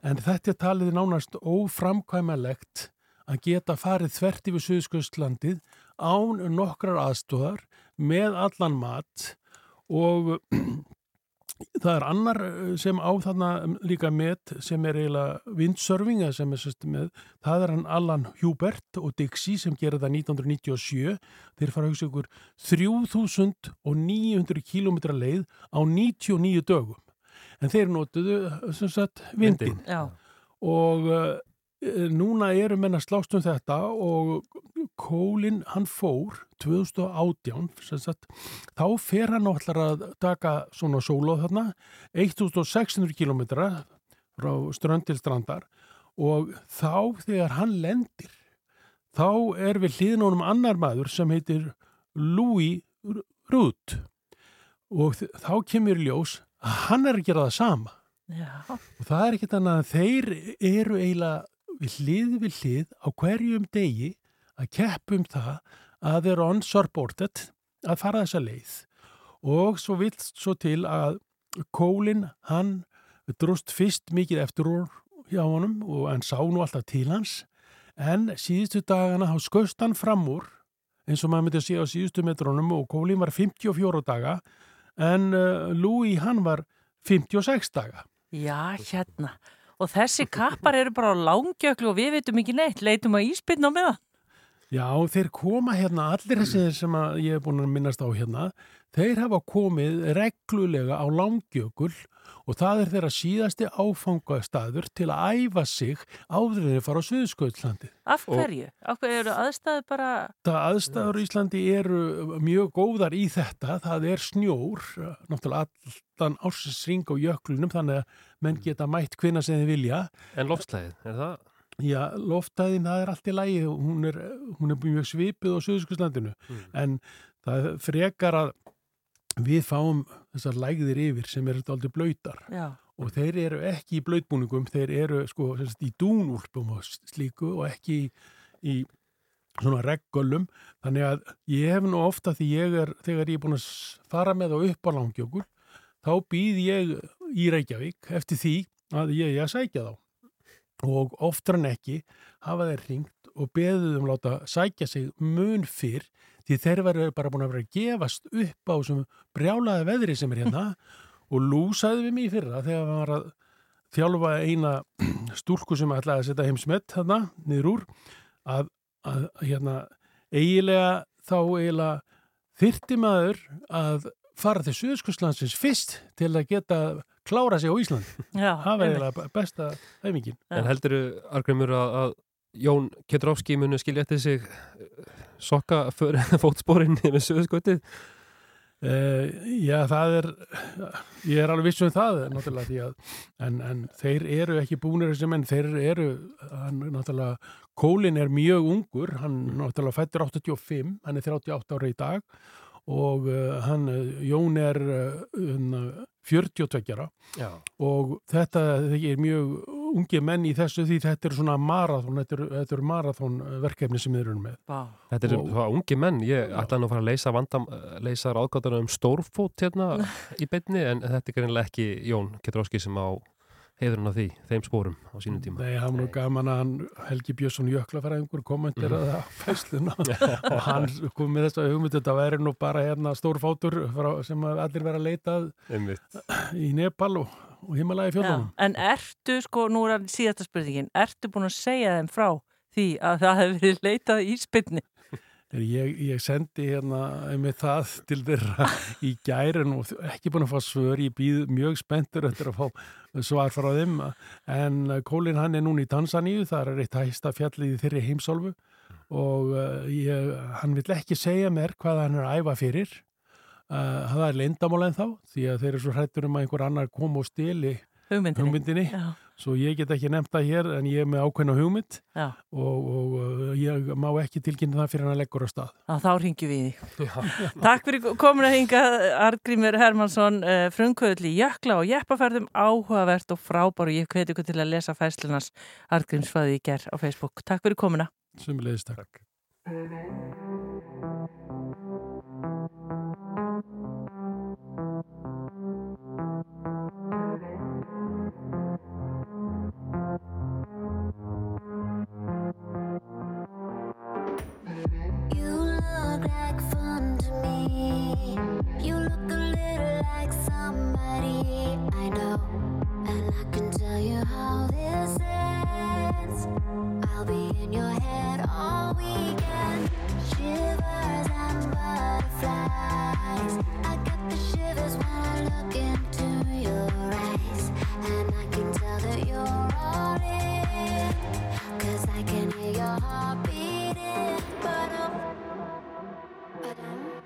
en þetta er talið nánast óframkvæmalegt að geta farið þvert yfir Suðskustlandið án nokkrar aðstóðar með allan mat og það er annar eh, sem á þarna líka met sem er eiginlega windsurfing eða sem er sérst með, það er hann Allan Hubert og Dixie sem gera það 1997 þeir fara að hugsa ykkur 3900 km leið á 99 dögum. En þeir notuðu sem sagt vindin Já. og uh, núna eru menn að slást um þetta og Kólin hann fór 2018 sem sagt, þá fer hann allar að taka svona sólóð þarna 1600 km frá strönd til strandar og þá þegar hann lendir þá er við hliðin honum annar maður sem heitir Louis Rudd og þá kemur ljós að hann er að gera það sama Já. og það er ekkert annað að þeir eru eiginlega við hlið við hlið á hverjum degi að keppum það að þeir eru unsupported að fara þessa leið. Og svo vill svo til að Kólin hann drúst fyrst mikið eftir úr hjá honum og hann sá nú alltaf til hans. En síðustu dagana þá skust hann fram úr eins og maður myndi að sé á síðustu metrónum og Kólin var 54 daga en uh, Louis hann var 56 daga. Já, hérna. Og þessi kappar eru bara á langjöklu og við veitum ekki neitt, leitum að íspilna á meðan. Já, þeir koma hérna, allir þessir sem að ég hef búin að minnast á hérna, þeir hafa komið reglulega á langjökul og það er þeirra síðasti áfangastaður til að æfa sig áður en þeir fara á Suðskautlandi. Af hverju? Af hverju eru aðstæðu bara... Það aðstæður í Íslandi eru mjög góðar í þetta, það er snjór, náttúrulega allan ársins ring á jöklunum, þannig að menn geta mætt hvinna sem þið vilja. En loftslæðið, er það? Já, loftæðin, það er allt í lægi, hún er, hún er mjög svipið á Suðskurslandinu, en það frekar að við fáum þessar lægðir yfir sem eru aldrei blöytar og þeir eru ekki í blöytbúningum, þeir eru sko sagt, í dúnúlpum og slíku og ekki í, í svona reggölum, þannig að ég hef nú ofta því ég er, þegar ég er búin að fara með á upp á langjökul, þá býð ég í Reykjavík eftir því að ég er að sækja þá og oftar en ekki hafa þeir ringt og beðið um láta sækja sig mun fyrr því þeir verður bara búin að vera að gefast upp á þessum brjálaði veðri sem er hérna. Og lúsaði við í fyrra þegar hann var að þjálfa eina stúlku sem ætlaði að setja heimsmet þarna niður úr að, að hérna eigilega þá eigilega þyrti maður að fara til Suðskurslandsins fyrst til að geta klára sig á Ísland Já, það var eiginlega besta heimingin En heldur þú, Argrimur, að, að Jón Ketrovski muni skilja eftir sig eh, sokka fyrir fótsporin með sögurskotið? Uh, já, það er, ég er alveg viss um það, náttúrulega, því að, en, en þeir eru ekki búinir þessi menn, þeir eru, hann, náttúrulega, Kólin er mjög ungur, hann náttúrulega fættur 85, hann er 38 ára í dag og uh, hann, uh, Jón er uh, 42 ára Já. og þetta er mjög ungi menn í þessu því þetta er svona marathón, þetta er, þetta er marathón verkefni sem þeir eru með. Vá. Þetta er það ungi menn, ég ætlaði nú að fara að leysa vandam, leysa ráðgátana um stórfót hérna í beinni en þetta er greinilega ekki Jón Ketróski sem á heiðurinn á því, þeim spórum á sínum tíma. Nei, hann var nú gaman að hann Helgi Björnsson Jöklafæraðingur kommenteraði það á fæsluna og hann kom með þess að hugmynd þetta væri nú bara hérna stórfátur frá, sem að allir vera að leita að Einmitt. í Nepal og, og Himalaya Já. fjöldunum. En ertu, sko, nú er það síðasta spurningin, ertu búin að segja þeim frá því að það hefur verið leitað í spynni? Ég, ég sendi hérna með það til þeirra í gærin og ekki búin að fá svör, ég býð mjög spenntur eftir að fá svar frá þeim. En Kólin hann er núna í Tansaníu, það er eitt hæsta fjallið í þeirri heimsálfu. Og uh, ég, hann vill ekki segja mér hvað hann er að æfa fyrir. Uh, það er leyndamál en þá því að þeir eru svo hrættur um að einhver annar kom og stili Hugmyndinni? hugmyndinni svo ég get ekki nefnt það hér en ég er með ákveðna hugmynd og, og uh, ég má ekki tilkynna það fyrir hann að leggur á stað Já, þá ringjum við í því. Takk fyrir komin að hinga Argrímur Hermansson, uh, frumkvöðli Jökla og Jeppaferðum áhugavert og frábár og ég hveti ykkur til að lesa fæslunas Argrímsfæði í ger á Facebook. Takk fyrir komina. Sumulegist takk. You Cause I can hear your heart beating. Ba-dum, ba-dum,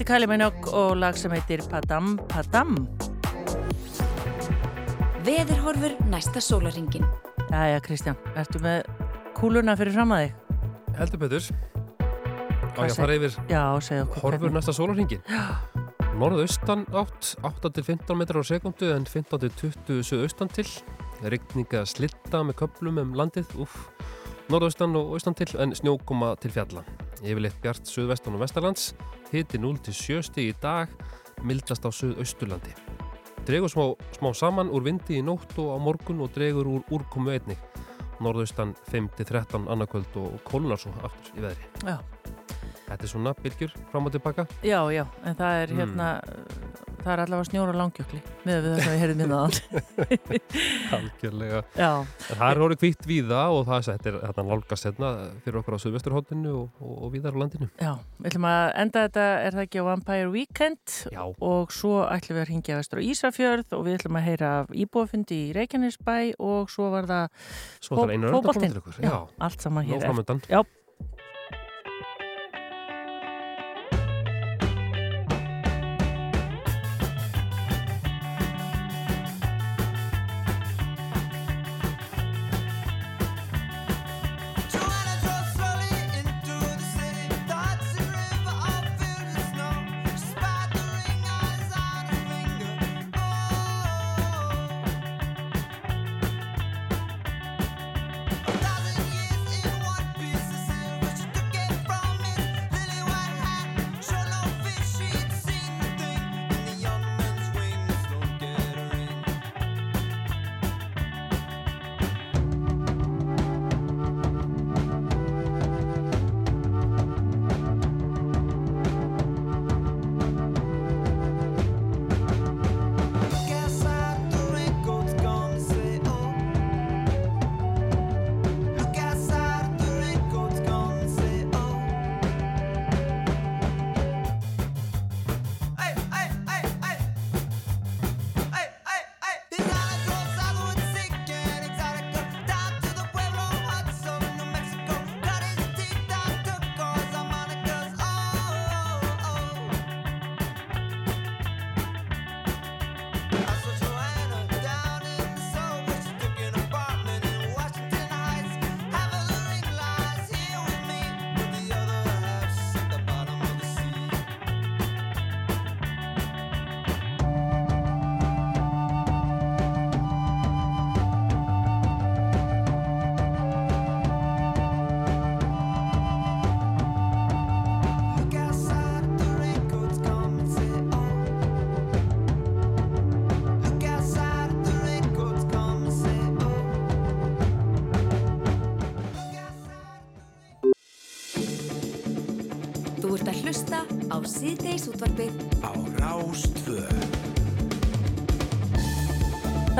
Er Kylie Minogue og lag sem heitir Padam Padam. Veðurhorfur næsta sólaringin. Jæja, Kristján, ertu með kúluna fyrir fram að þig? Heldur betur. Á ég að fara yfir Já, segja okkur. horfur hvernig. næsta sólarhingin. Norðaustan átt 8-15 metrar á sekundu en 15-20 suðaustan til. Rigninga slitta með köplum um landið, uff. Norðaustan og austan til en snjókoma til fjalla. Yfirleitt bjart suðvestan og vestarlands. Hiti 0-7 stig í dag, mildast á suðausturlandi. Dregur smá, smá saman úr vindi í nótt og á morgun og dregur úr úrkomu einnig. Norðaustan 5-13 annarkvöld og kólunar svo aftur í veðri. Já. Þetta er svona bylgjur fram og tilbaka. Já, já, en það er Mm. hérna, það er allavega snjóra langjökli með það sem við heyrðum minna þann. Algjörlega. Já. En það er orðið kvítt víða og það þetta er þetta nálgast hérna fyrir okkur á Suðvesturhóttinu og, og, og víðar á landinu. Já, við ætlum að enda þetta, er það ekki á Vampire Weekend Já. og svo ætlum við að ringja vestur á Ísafjörð og við ætlum að heyra af íbúafundi í Reykjanesbæ og svo var það Svo það er einu fótboltinn. rönda ykkur. Já, allt saman hér Nóg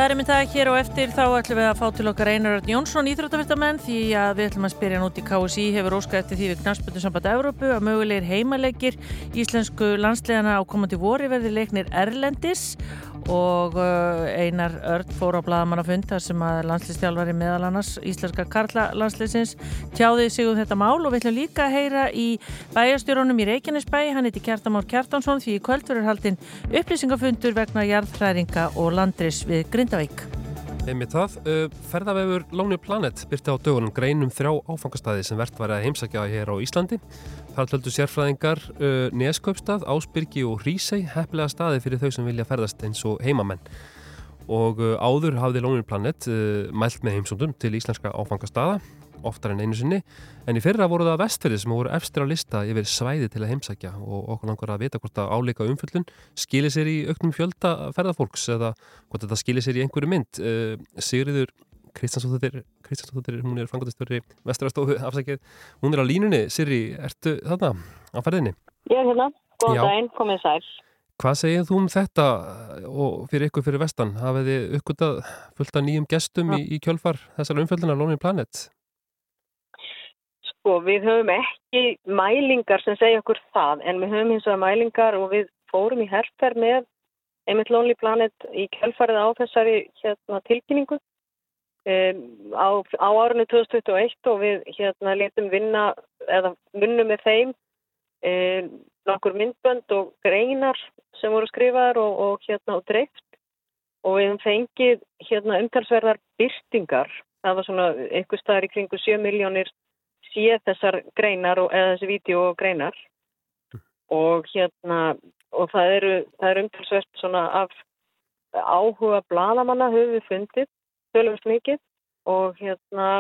Það er mynd það hér og eftir. Þá ætlum við að fá til okkar Einar Örn Jónsson íþróttafyrstamenn því að við ætlum að spyrja hann út í KSI hefur óskað eftir því við knarspötu samband Evrópu að mögulegir heimaleikir íslensku landslegana á komandi vori verði leiknir Erlendis og uh, Einar Örn fór á blaðamannafund þar sem að landslistjálfari meðal annars íslenska Karla landsliðsins tjáði sig um þetta mál og við ætlum líka að heyra í bæjastjórunum í Reykjanesbæ hann heiti Kjartamár Kjartansson því í kvöld verður haldinn upplýsingafundur vegna jarðhræringa og landris við Grindavík. Einmitt það, uh, ferðavefur Lonely Planet byrti á dögunum greinum þrjá áfangastæði sem verðt var að heimsækja hér á Íslandi. Þar töldu sérfræðingar uh, Neskaupstað, Ásbyrgi og Hrísei heppilega staði fyrir þau sem vilja ferðast eins og heimamenn. Og uh, áður hafði Lonely Planet uh, mælt með heimsóndum til íslenska áfangastaða, oftar en einu sinni, en í fyrra voru það vestferði sem voru efstir á lista yfir svæði til að heimsækja og okkur langar að vita hvort að áleika umfjöllun skilir sér í auknum fjölda ferðarfólks eða hvort þetta skilir sér í einhverju mynd. Uh, Sigriður Kristjánsdóttir, Kristjánsdóttir, hún er frangatistöri vesturastóðu afsækið, hún er á línunni. Sirri, ertu þarna á ferðinni? Ég er hérna, góðan daginn, komið sæl. Hvað segir þú um þetta og fyrir ykkur fyrir vestan? Hafið þið uppgötað fullt af nýjum gestum í, í kjölfar þessar umfjöldunar Lonely Planet? Sko, við höfum ekki mælingar sem segja okkur það, en við höfum hins vegar mælingar og við fórum í herfer með einmitt Lonely Planet í kjölfarið á þessari hérna, tilkynningu um, á, á árunni 2021 og við hérna letum vinna eða vinnum með þeim um, nokkur myndbönd og greinar sem voru skrifaðar og, og hérna og dreift. Og við höfum fengið hérna umtalsverðar byrtingar það var svona einhver staðar í kringu 7 miljónir sé þessar greinar og, eða þessi vídeo og greinar. Og hérna og það eru, það eru umtalsvert svona af áhuga bladamanna höfum við fundið tölvist mikið og hérna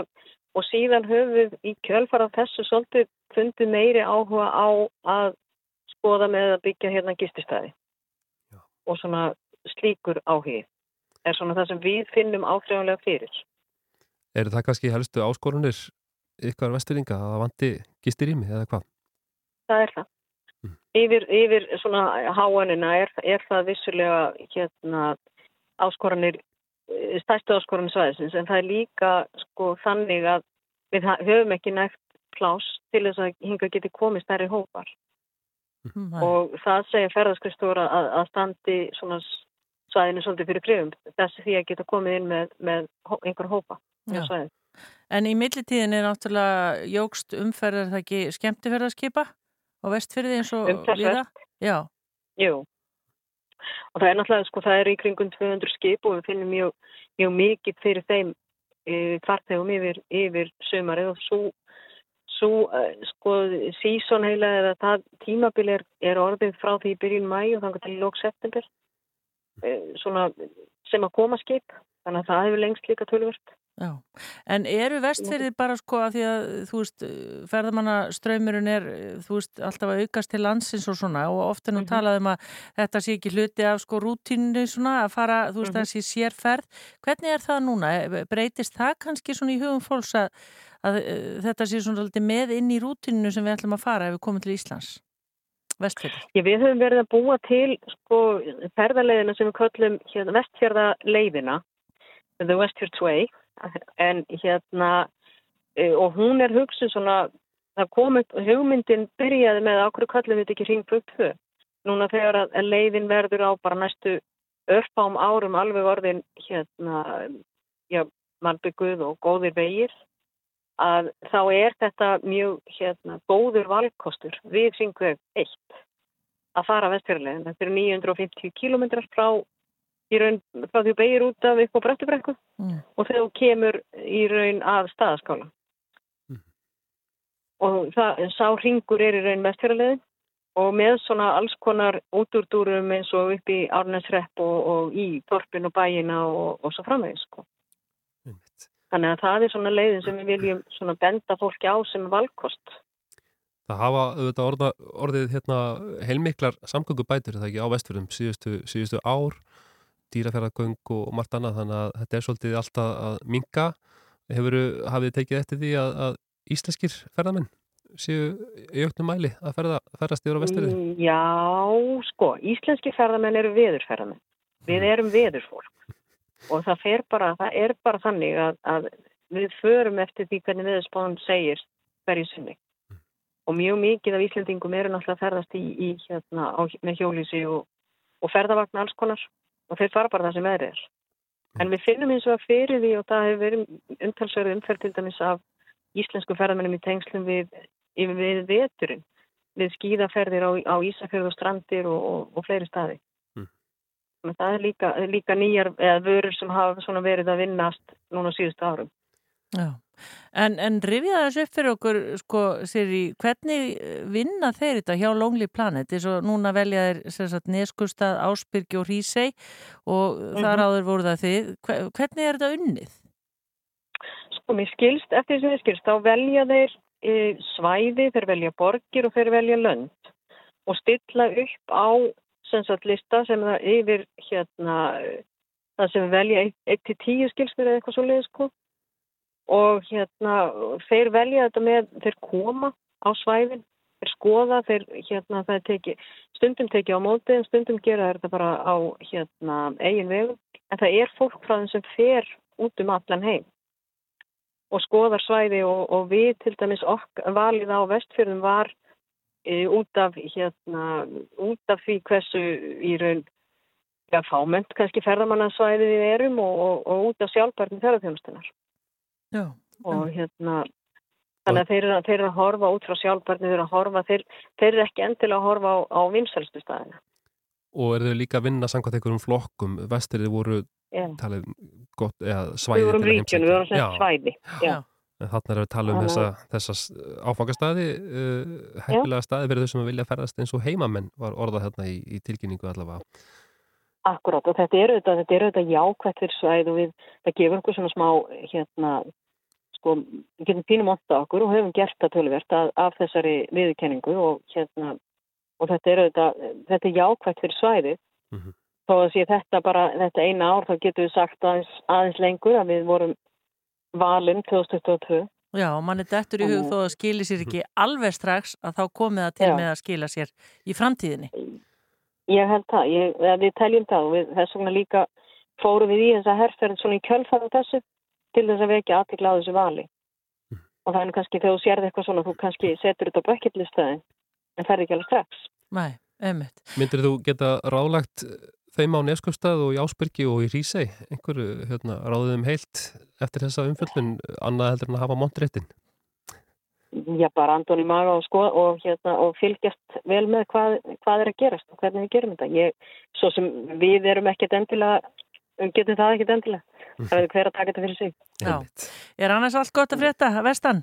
og síðan höfum við í kjölfara þessu svolítið fundið meiri áhuga á að skoða með að byggja hérna gististæði og svona slíkur áhugi er svona það sem við finnum áþreifanlega fyrir. Er það kannski helstu áskorunir ykkar vesturinga að það vanti gistirými eða hvað? það er það. Yfir, yfir svona háanina er, er það vissulega hérna áskoranir, eh, stærstu áskoranir svæðisins en það er líka sko þannig að við höfum ekki nægt plás til þess að hinga geti komið stærri hópar Nei. og það segja ferðarskristóra að, að standi svona svæðinu svolítið fyrir prifum þessi því að geta komið inn með, með einhver hópa svæðinu. En í millitíðin er náttúrulega jógst umferðar það ekki skemmtifærðarskipa á vestfyrði eins og Umtalsvert. viða? Já, Jú. Og það er náttúrulega, sko, það er í kringum 200 skip og við finnum mjög, mjög mikið fyrir þeim e, farþegum yfir, yfir sömarið og svo, svo e, sko, síson heila eða það tímabil er, er orðið frá því byrjun mæ og þannig til lók september e, svona sem að koma skip. Þannig að það hefur lengst líka tölvört. Já. En eru vestfyrði bara sko að því að þú veist, ferðamanna ströymurinn er, þú veist, alltaf að aukast til landsins og svona og ofta nú talað um að þetta sé ekki hluti af sko rútínu svona að fara, þú veist, Mhm. þessi sérferð. Hvernig er það núna? Breytist það kannski svona í hugum fólks að, að eh, þetta sé svona svolítið með inn í rútínu sem við ætlum að fara ef við komum til Íslands? Vestfyrði. Ég, við höfum verið að búa til sko, ferðarleiðina sem við köllum hérna, vestfjörðarleiðina, The Westfjords Way, en hérna, e, og hún er hugsuð svona, það kom upp, hugmyndin byrjaði með okkur köllum við þetta ekki hringbrug 2. Núna þegar að, leiðin verður á bara næstu örfám árum alveg orðin hérna, já, mannbygguð og góðir vegir, að þá er þetta mjög hérna, góður valkostur við hringveg 1 að fara vestfjörðarleiðin. Þetta eru 950 kilometrar frá, í raun, frá því beigir út af upp á Brettubrekku Mm. og þegar þú kemur í raun af staðaskála. Og það, sá ringur er í raun vestfjörðarleiðin og með svona alls konar útúrdúrum eins og upp í Árnesrepp og, og í Torpin og bæina og, og svo framvegis. Sko. Þannig að það er svona leiðin sem við viljum svona benda fólki á sem valkost. Það hafa auðvitað orða, orðið hérna, heilmiklar samgöngubætur það ekki á vestfjörðum síðustu, síðustu ár, dýraferðargöng og margt annað þannig að þetta er svolítið alltaf að minka. Hefur hafið tekið eftir því að, að íslenskir ferðamenn séu í auknum mæli að ferða, ferðast yfir á vestfjörði? Mm, Já, sko, íslenski ferðamenn eru veðurferðamenn. Við erum veðurfólk og það fer bara, það er bara þannig að, að við förum eftir því hvernig veðurspáðan segir hverju sinni. Og mjög mikið af Íslendingum eru náttúrulega að ferðast í, í hérna, á, með hjólísi og, og ferðavagn alls konar og þeir fara bara það sem veðrið er. En við finnum eins og að fyrir því og það hefur verið umtalsverðu umferð til dæmis af íslensku ferðamennum í tengslum við, við veturinn við skíðaferðir á, á Ísafjörð og strandir og, og, og fleiri staði. Mm. Það er líka, líka nýjar vörur sem hafa verið að vinnast núna síðustu árum. Já, en, en rifja þessu upp fyrir okkur, sko, Siri, hvernig eh, vinna þeir þetta hjá Lonely Planet? Þess að núna velja þeir Neskustad, Ásbyrgi og Hrísei og þar Mhm. áður voru það þið. Hve- Hvernig er þetta unnið? Sko, mér skilst, eftir því sem mér skilst, þá velja þeir e, svæði, þeir velja borgir og þeir velja lönd og stilla upp á sem sagt lista sem það yfir hérna, það sem velja 1-10 skilst mér eða eitthvað svo leiðis sko. Og hérna þeir velja þetta með, þeir koma á svæðin, þeir skoða þeir hérna það teki, stundum teki á móti en stundum gera þetta bara á hérna eigin vegum. En það er fólk frá þeim sem fer út um allan heim og skoðar svæði og, og við til dæmis okk valið á vestfjörðum var e, út af hérna, út af því hversu í raun ja, fáment kannski ferðamannarsvæði við erum og, og, og út af sjálfbærni ferðarþjónustunar Já. og hérna þannig að þeir eru, að- þeir eru að horfa út frá sjálfbærni þeir eru að horfa, þeir, þeir eru ekki endilega að horfa á, á vinsælstu staðina Og eru þau líka að vinna samkvæmt einhverjum flokkum? Vestirði voru Já. talið gott, eða svæði við vorum ríkjun, við vorum sem svæði já. En þarna erum við að tala um Þannig þessa, þessa áfangastæði, uh, heppilega staði fyrir þau sem vilja ferðast eins og heimamenn var orðað hérna í, í tilkynningu allavega. Akkurát og þetta er auðvitað, þetta er auðvitað jákvætt fyrir svæð og við, það gefur okkur svona smá, hérna, sko, við getum pínum átta okkur og höfum gert það tölvert af, af þessari viðurkenningu og hérna, og þetta er auðvitað, þetta er jákvætt fyrir svæðið. Mhm. Þó að sé þetta bara, þetta eina ár, þá getum við sagt aðeins, aðeins lengur að við vorum valin 2022 Já, og mann er dettur í hug þó að skili sér ekki alveg strax að þá komið það til Já. með að skila sér í framtíðinni. Ég held það, ég, við teljum það og við, þess vegna líka fórum við í þessa herrferð svona í kjölfæðu þessu til þess að vekja aðtikla á þessu vali. Og það er nú kannski þegar þú sérði eitthvað svona, þú kannski setur þetta á bucketlistaðin en ferði ekki alveg strax. Nei, einmitt. Myndir þú geta ráðlagt þeim á Neskjöpstað og í Ásbyrgi og í Rísei einhverju hérna, ráðum heilt eftir þessa umföllun annað heldur en að hafa montréttin? Já, bara andun í maga og, sko, og, hérna, og fylgjast vel með hvað, hvað er að gerast og hvernig við gerum þetta. Ég, svo sem við erum ekkert endilega, getum það ekkert endilega. Það er hver að taka þetta fyrir sig. Já. Er annars allt gott að frétta, Vestan?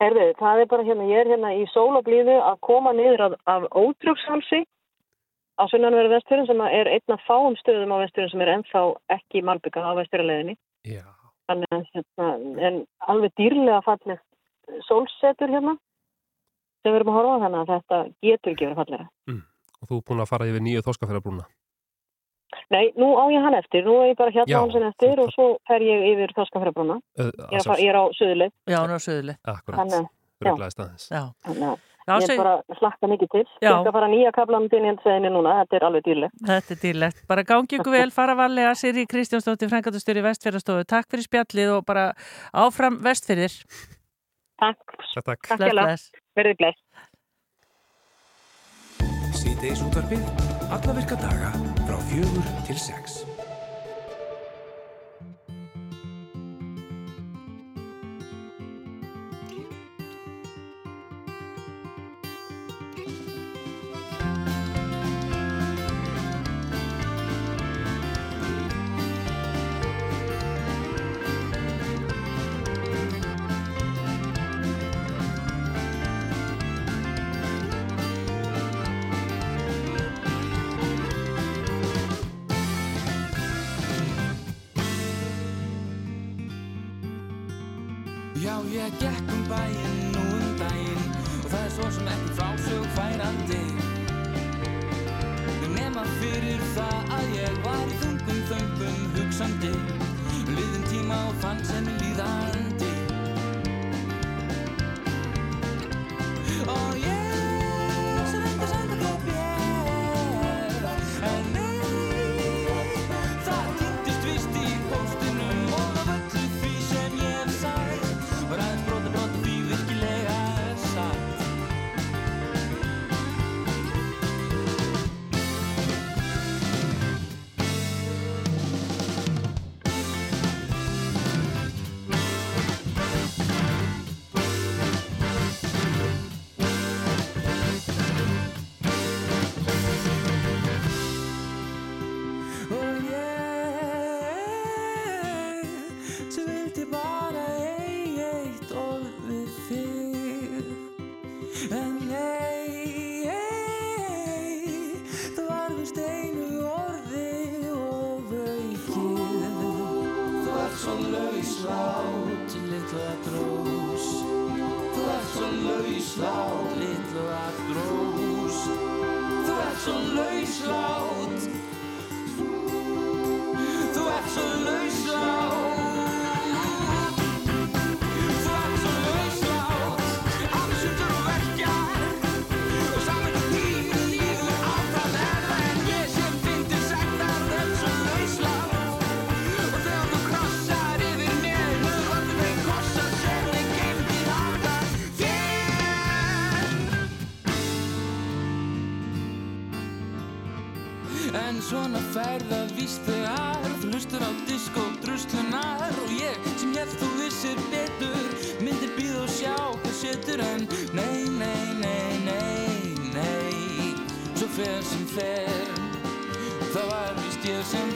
Herðu, það er bara hérna, ég er hérna í sólablíðu að koma niður af, af ótrúkshálsi á sunnanverðu vestfjörðum sem er einn af fáum stöðum á vestfjörðum sem er ennþá ekki malbygga á vestfjörðarleginni. Já. Þannig að hérna, en alveg dýrlega fallegt sólsetur hérna sem við erum að horfa á þannig að þetta getur ekki verið fallega. Og þú er búin að fara yfir nýju þorskafærabrúna. Nei, nú á ég hann eftir, nú er ég bara hérna Já. hálsin eftir og svo fer ég yfir Þorskafræbrúna. Uh, Ég, ég er á söðuleið. Já, hún er á söðuleið. Akkurat, Þannig, að- já. bruglaði staðins. Já. Já, ég er bara að slakka mikið til. Já. Ég skal fara nýja kaplanum til nýjöldsveginni núna, þetta er alveg dýrlegt. Þetta er dýrlegt. Bara gangi ykkur vel, fara varlega, Siri Kristjánsdóttir, Frankatustur í Vestfjörðastofu. Takk fyrir spjallið og bara áfram Vestfjörðir. Takk. Takk. Takk hérlega. Verðið bless. Síðdeis útvarpið, alla virka daga frá fjögur til sex. Þegar Þú hlustur á disk og druslunar Og ég sem held þú vissir betur. Myndi býð og sjá hvað setur En nei, nei, nei, nei, nei. Svo fer sem fer. Það var víst ég sem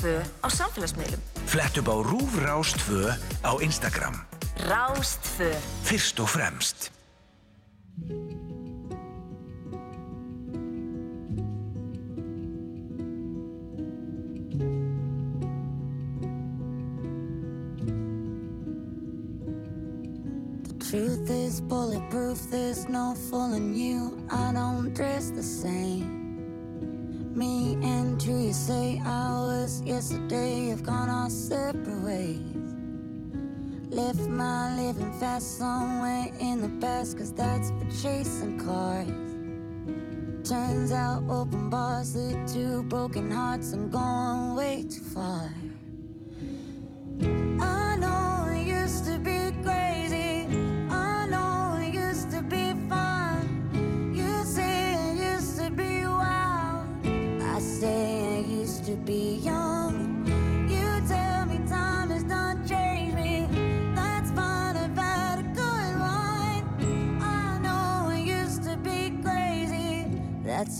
með Rástfö á samfélagsmiðlum. Flett upp á Rúf Rás 2 á Instagram. Rástfö. Fyrst og fremst. Truth is bulletproof, there's no fooling you. I don't dress the same. Me and you, you say hours yesterday have gone our separate ways. Left my living fast somewhere in the past, cause that's for chasing cars. Turns out open bars lead to broken hearts and going way too far.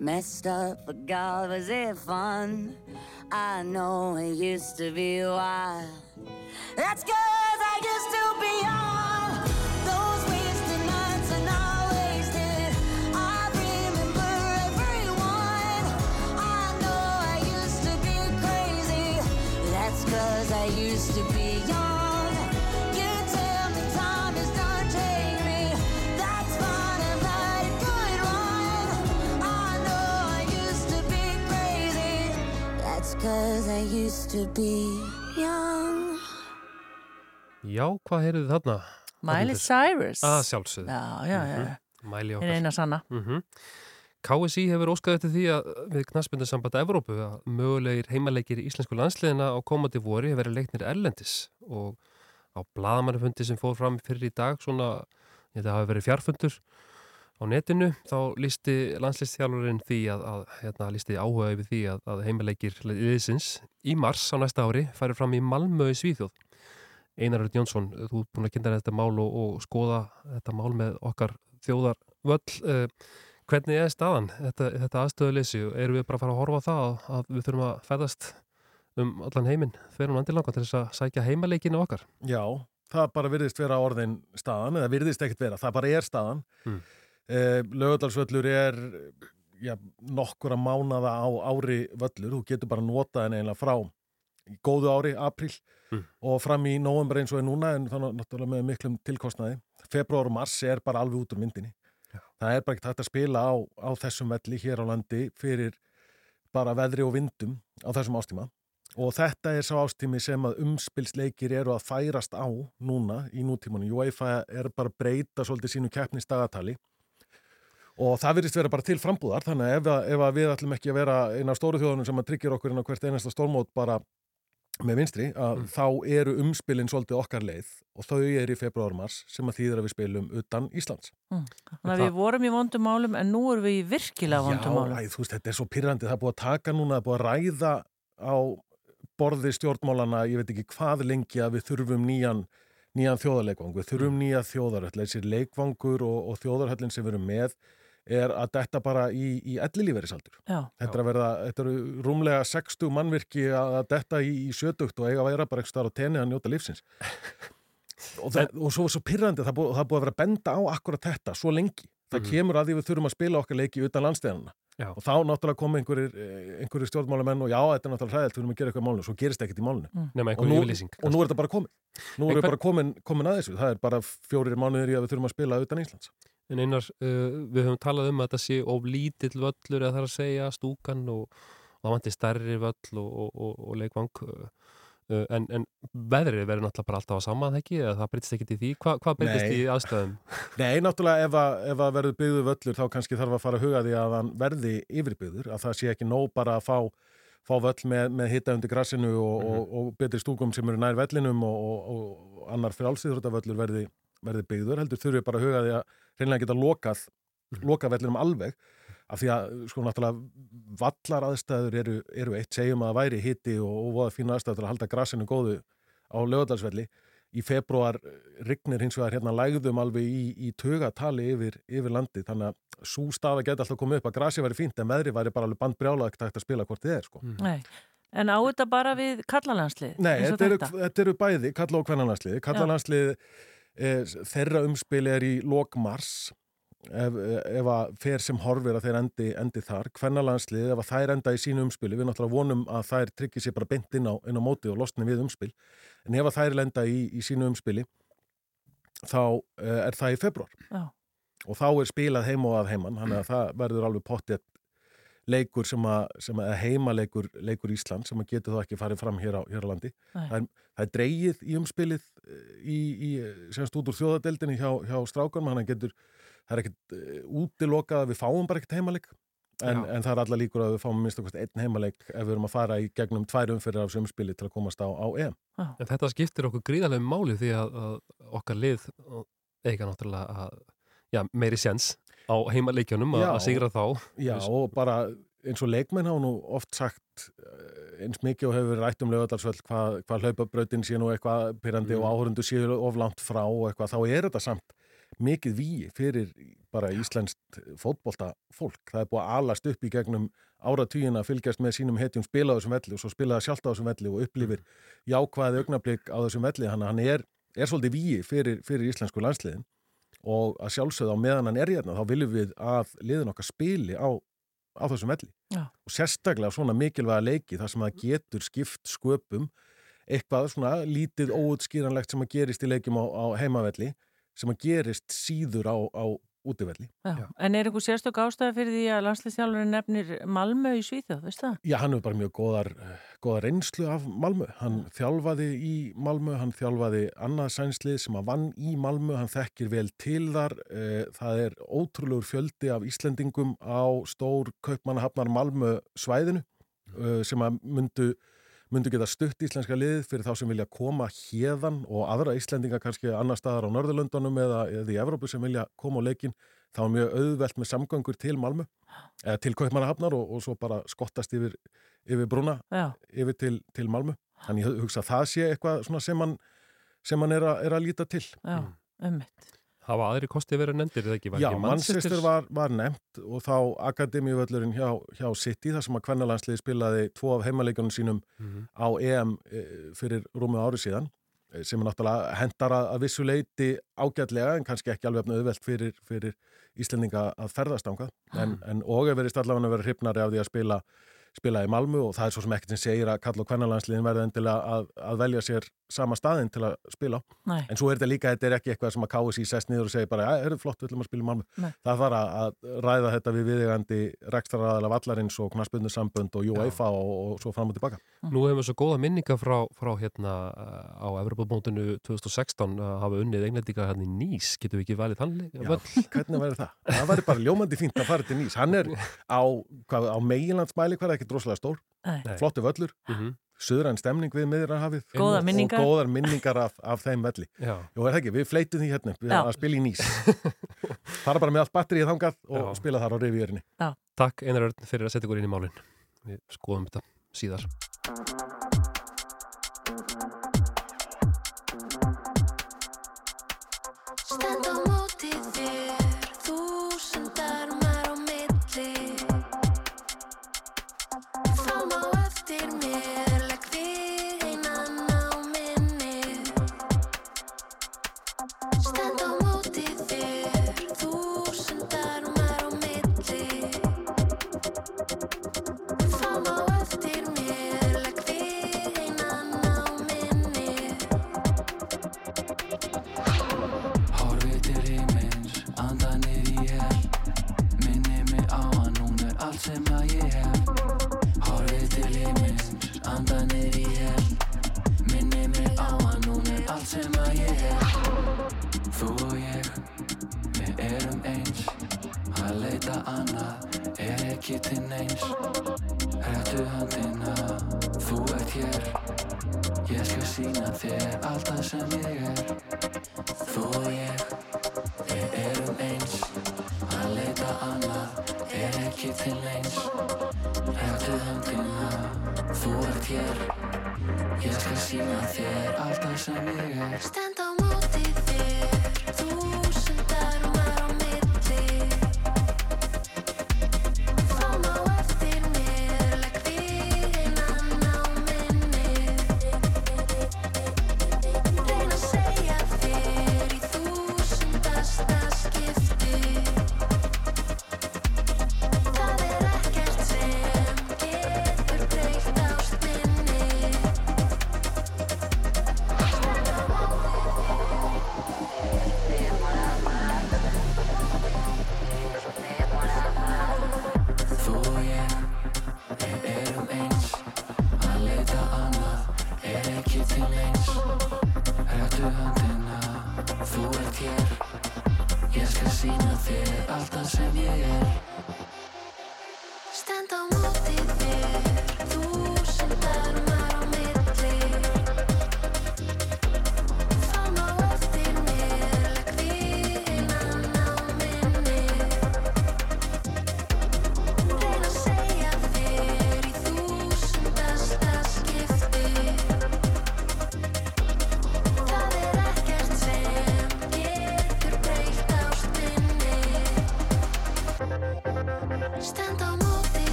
messed up, but God, was it fun? I know it used to be wild. That's cause I used to be young. Those wasted nights wasted. I remember everyone. I know I used to be crazy. That's cause I used to be young. Cause I used to be young. Já, hvað heyrðu þið þarna? Miley Cyrus. Að sjálfsögðu. Já, já, já. Mhm. Miley Er okkar. eina sanna. Mhm. KSI hefur óskað eftir því að við knastbundarsamband Evrópu að mögulegir heimaleikir í íslensku landsliðina á komandi vori hefur verið leiknir erlendis og á bladamannafundi sem fór fram fyrir í dag svona, ég þetta hafi verið fjarfundur á netinu, þá lísti landslistþjálfurinn því að, að hérna, lísti áhuga yfir því að, að heimaleikir liðsins í mars á næsta ári færi fram í Malmö í Svíþjóð Einar Rödd Jónsson, þú ert búin að kynna þetta mál og, og skoða þetta mál með okkar þjóðar völl uh, hvernig er staðan, þetta, þetta aðstöðuleysi erum við bara að fara að horfa það að, að við þurfum að fæðast um allan heiminn þegar hún andilanga til þess að sækja heimaleikinu okkar Já, það bara virðist vera orðin staðan, eða virðist ekkert vera, það bara er staðan. Mm. Eh, Laugardalsvöllur er já, nokkura mánada á ári völlur, þú getur bara notað henni eiginlega frá góðu ári, april Mm. og fram í nóvember eins og er núna en þannig náttúrulega með miklum tilkostnaði. Februar og mars er bara alveg út úr myndinni. Það er bara ekki hægt að spila á, á þessum velli hér á landi fyrir bara veðri og vindum á þessum ástíma og þetta er sá ástími sem að umspilsleikir eru að færast á núna í nútímanum. UEFA er bara breyta svolítið sínu keppnistagatali og það virðist vera bara til frambúðar þannig að ef, að- ef að við ætlum ekki að vera eina af stóru þjóðunum sem að tryggja okkur inn á hvert einasta stórmót bara með vinstri, að þá eru umspilin svolítið okkar leið og þau eru í februar-mars sem að þýðir að við spilum utan Íslands. Þannig að við vorum í vondum málum en nú erum við í virkilega vondum Já, málum. æ, þú veist, þetta er svo pyrrandi, það er búið að taka núna, það er búið að ræða á borði stjórnmálana, ég veit ekki hvað lengi að við þurfum nýjan, nýjan þjóðarleikvang, við þurfum nýja þjóðarhöll, þessi leikvangur og, og þjóðarhöllin sem við erum með er að detta bara í, í ellilíferisaldur. Já. Þetta er að verða, þetta eru rúmlega 60 mannvirki að detta í, í sjötugt og eiga að vera bara ekki starf á tenni að njóta lífsins. og, það, og svo, svo pyrrandi, það, búið- það búið að vera benda á akkurat þetta svo lengi. Það Mhm. kemur að því við þurfum að spila okkar leiki utan landsteðanna. Já. Og þá náttúrulega koma einhverjir, eh, einhverjir stjórnmálamenn og já, þetta er náttúrulega hræðilt, við þurfum að gera eitthvað í málunum, svo gerist ekkert í málunum. Mm. Nema einhver Og nú- yfirlýsing, Og nú er þetta bara komin. Nú erum við hver- bara komin, komin að þessu. Það er bara fjórir mánuðir í að við þurfum að spila utan Íslands. En einar, uh, við höfum talað um að þetta sé of lítill völlur eða það er að segja stúkan og, og það vantir stærri völl og, og, og, leikvang uh, uh, en, en veðrið verður náttúrulega bara alltaf á saman ekki eða það breytist ekkit í því Hva, hvað breytist Nei. í aðstæðum? Nei, náttúrulega ef að, ef að verður byggðu völlur þá kannski þarf að fara að huga því að hann verði yfirbyggður, að það sé ekki nóg bara að fá, fá völl með, með hitta undir grassinu og, og, og betri stúkum sem eru nær vellinum og, og, og annar frjálsýðrútavöllur verði, verði byggður, heldur þurfi bara að huga því að reynlega geta lokað, lokað vellinum alveg, af því að sko náttúrulega vallar aðstæður eru, eru eitt, segjum að það væri hitti og, og voða fína aðstæður til að halda grassinu góðu á lögadalsvelli í februar rignir hins vegar hérna lægðum alveg í, í tugatali yfir, yfir landi þannig að svo staða geti alltaf komið upp að grasi væri fínt en veðri væri bara alveg bandbrjála ekkert hægt að spila hvort þið er sko. Nei. En á þetta bara við kallalandslið? Nei, þetta eru, þetta eru bæði kalla og kvennanlandsliði. Kallalandslið þeirra umspil er í lok mars ef, ef að fer sem horfir að þeir endi, endi þar. Kvennanlandslið ef að þær enda í sínu umspili, við náttúrulega vonum að þær tryggir sér bara beint inn á, inn á móti og losni við umspil. En ef að þær lenda í, í sínu umspili þá eh, er það í februar. Já. Og þá er spilað heim og að heiman, þannig að það verður alveg pottið leikur sem að, sem að heimaleikur leikur Ísland sem að getur þá ekki farið fram hér á, hér á landi. Það er, það er dreigið í umspilið eh, í, í semst út úr þjóðadeldinni hjá, hjá strákanum, hann getur, það er ekkert uh, útilokað að við fáum bara ekkert heimaleik en, Já. en það er alla líkur að við fáum minnst okkur einn heimaleik ef við erum að fara í gegnum tvær umfyrir af umspili til að komast á, á EM. En þetta skiptir okkur gríðarlega máli því að, að okkar lið eiga náttúrulega að, já, meiri séns á heimaleikjunum að, Já. að sigra þá. Já, og bara eins og leikmenn hafa nú oft sagt eh, eins mikið og hefur rætt um lögadalsvöld hvað, hvað hlaupabrautin sé nú eitthvað pyrrandi Mm. og áhörundu séu of langt frá og eitthvað, þá er þetta samt mikið víi fyrir bara íslenskt fótbolta fólk. Það er búið að alast upp í gegnum áratugin að fylgjast með sínum hetjum spila á þessum velli og svo spila það sjálft á þessum velli og upplifir jákvæði augnablík á þessum velli. Hann er, er svolítið víi fyrir, fyrir íslensku landsliðin og að sjálfsögða á meðan hann er hérna þá viljum við að liðin okkar spili á, á þessum velli Já. og sérstaklega svona mikilvæga leiki þar sem það getur skipt sköpum eitthvað svona lítið óutskýranlegt sem að gerist í leikjum á, á heimavelli sem að gerist síður á, á útivelli. En er einhver sérstök ástæða fyrir því að landsliðsjálfurinn nefnir Malmö í Svíþjóð, veist það? Já, hann hefur bara mjög góðar, góðar reynslu af Malmö. Hann þjálfaði í Malmö, hann þjálfaði annað sænslið sem að vann í Malmö, hann þekkir vel til þar. Eh, Það er ótrúlegur fjöldi af Íslendingum á stór kaupmannahafnar Malmö svæðinu eh, sem að myndu myndu geta stutt íslenska liðið fyrir þá sem vilja koma hérðan og aðra Íslendinga kannski annar staðar á Norðurlöndunum eða, eða í Evrópu sem vilja koma á leikin þá er mjög auðvelt með samgöngur til Malmö eða til Kaupmannahafnar og, og svo bara skottast yfir, yfir brúna Já. yfir til, til Malmö þannig ég hugsa að það sé eitthvað svona sem hann, sem hann er, að, er að líta til Já, ummitt. Hafa aðri kosti verið nefndir eða ekki? Já, Manchester var, var nefnt og þá Akademíuvöllurinn hjá, hjá City þar sem að kvennalandsliði spilaði tvo af heimaleikjunum sínum Mhm. á EM e, fyrir rúmið ári síðan e, sem er náttúrulega hendar að, að vissu leiti ágætlega en kannski ekki alveg auðvelt fyrir, fyrir Íslendinga að ferðast ángað en, en og er verið allavega að vera hrifnari af því að spila spila í Malmö og það er svo sem ekkert sem segir að kall og kvennalandsliðin verði endilega að, að velja sér sama staðinn til að spila. Nei. En svo er þetta líka, þetta er ekki eitthvað sem að KSI sest niður og segir bara, er þetta flott, við ætlum að spila í Malmö. Nei. Það þarf að, að ræða þetta við viðegandi rekstraræðala vallarins og knarsbundu sambund og UEFA og, og svo fram og tilbaka. Nú hefum við svo góða minninga frá, frá hérna uh, á Evropamótinu 2016 að hafa unnið englendinga hérna í Nýs. Getum við ekki valið þann Já, hvernig væri það? Það væri bara ljómandi fínt að fara til Nýs. Hann er á, hvað, á meginlandsmæli hvað er ekki droslega stór, Nei. flottu völlur, Mhm. söðræn stemning við miðrarhafið Góðar minningar. og góðar minningar af, af þeim velli. Já. Jú, er það ekki, við fleitum því hérna upp, við Já. að spila í Nýs. Fara bara með allt batterið þangað og Já. spila þar á. Já. Takk Einar Örn fyrir að setja ykkur inn í málinn. Við skoðum þetta síðar.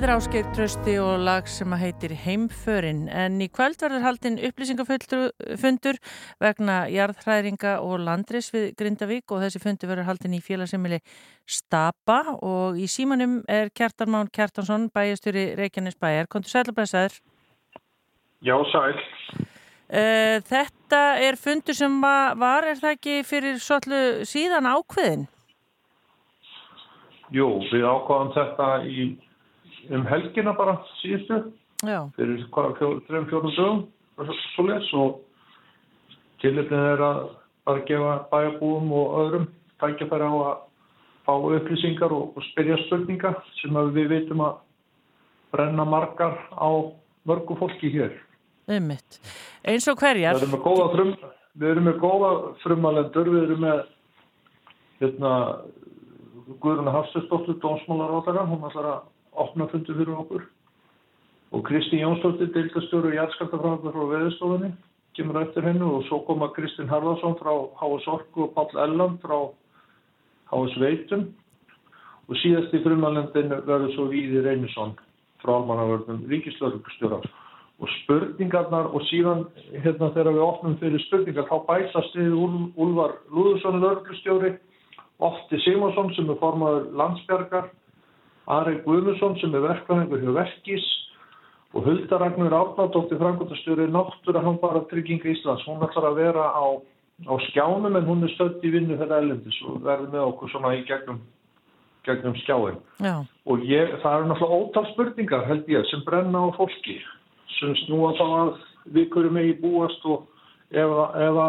Þetta er Ásgeir Trösti og lag sem að heitir Heimförin en í kvöld verður haldinn upplýsingafundur vegna jarðhræringa og landris við Grindavík og þessi fundur verður haldinn í félagsemili Stapa og í símanum er Kjartan Mán Kjartansson, bæjastjóri Reykjanes bæjar. Kontur sælabæðsæður. Já, sæl. Uh, þetta er fundur sem va- var, er það ekki fyrir svolítið síðan ákveðin? Jú, við ákvaðum þetta í, um helgina bara síðustu, Já. fyrir hvað, fjór, þrejum fjórum dögum, svo les og tilitinn er að bara gefa bæjabúum og öðrum tækjafæri á að fá upplýsingar og, og spyrja spurninga sem við veitum að brenna margar á mörgu fólki hér. Ummitt. Eins og hverjar? Við erum með góða, frum, við erum með góða frumalendur, við erum með hérna, Guðruna Hafstöðsdóttur, dómsmálar átaka, hún ætlar að opna fundu fyrir okkur. Og Kristín Jónsdóttir, deildastjóru í Jætskaldafræðar frá Veðurstofunni, kemur eftir hennu og svo koma Kristinn Harðarsson frá H.S. Orku og Páll Elland frá H.S. Veitum og síðast í frumalendin verður svo Víði Reynisson frá Almanavörnum Ríkislaurugstjóra og spurningarnar og síðan hérna þegar við opnum fyrir spurningar þá bætast við Úl- Úlfar Lúðursson lauruglustjóri, Ótti Simonsson sem er formaður landsbjargar Ari Guðmundsson sem er verklæðingur hjá Verkís og Hulda Ragnar Árnardóttir frangotastjóri náttúra hann bara trygginga Íslands hún ætlar að vera á, á skjánum en hún er stödd í vinnu þegar ellendis og verður með okkur svona í gegnum gegnum skjáin Já. og ég, það eru náttúrulega ótal spurningar held ég sem brenna á fólki sem snúa þá að við hverju megi búast og ef,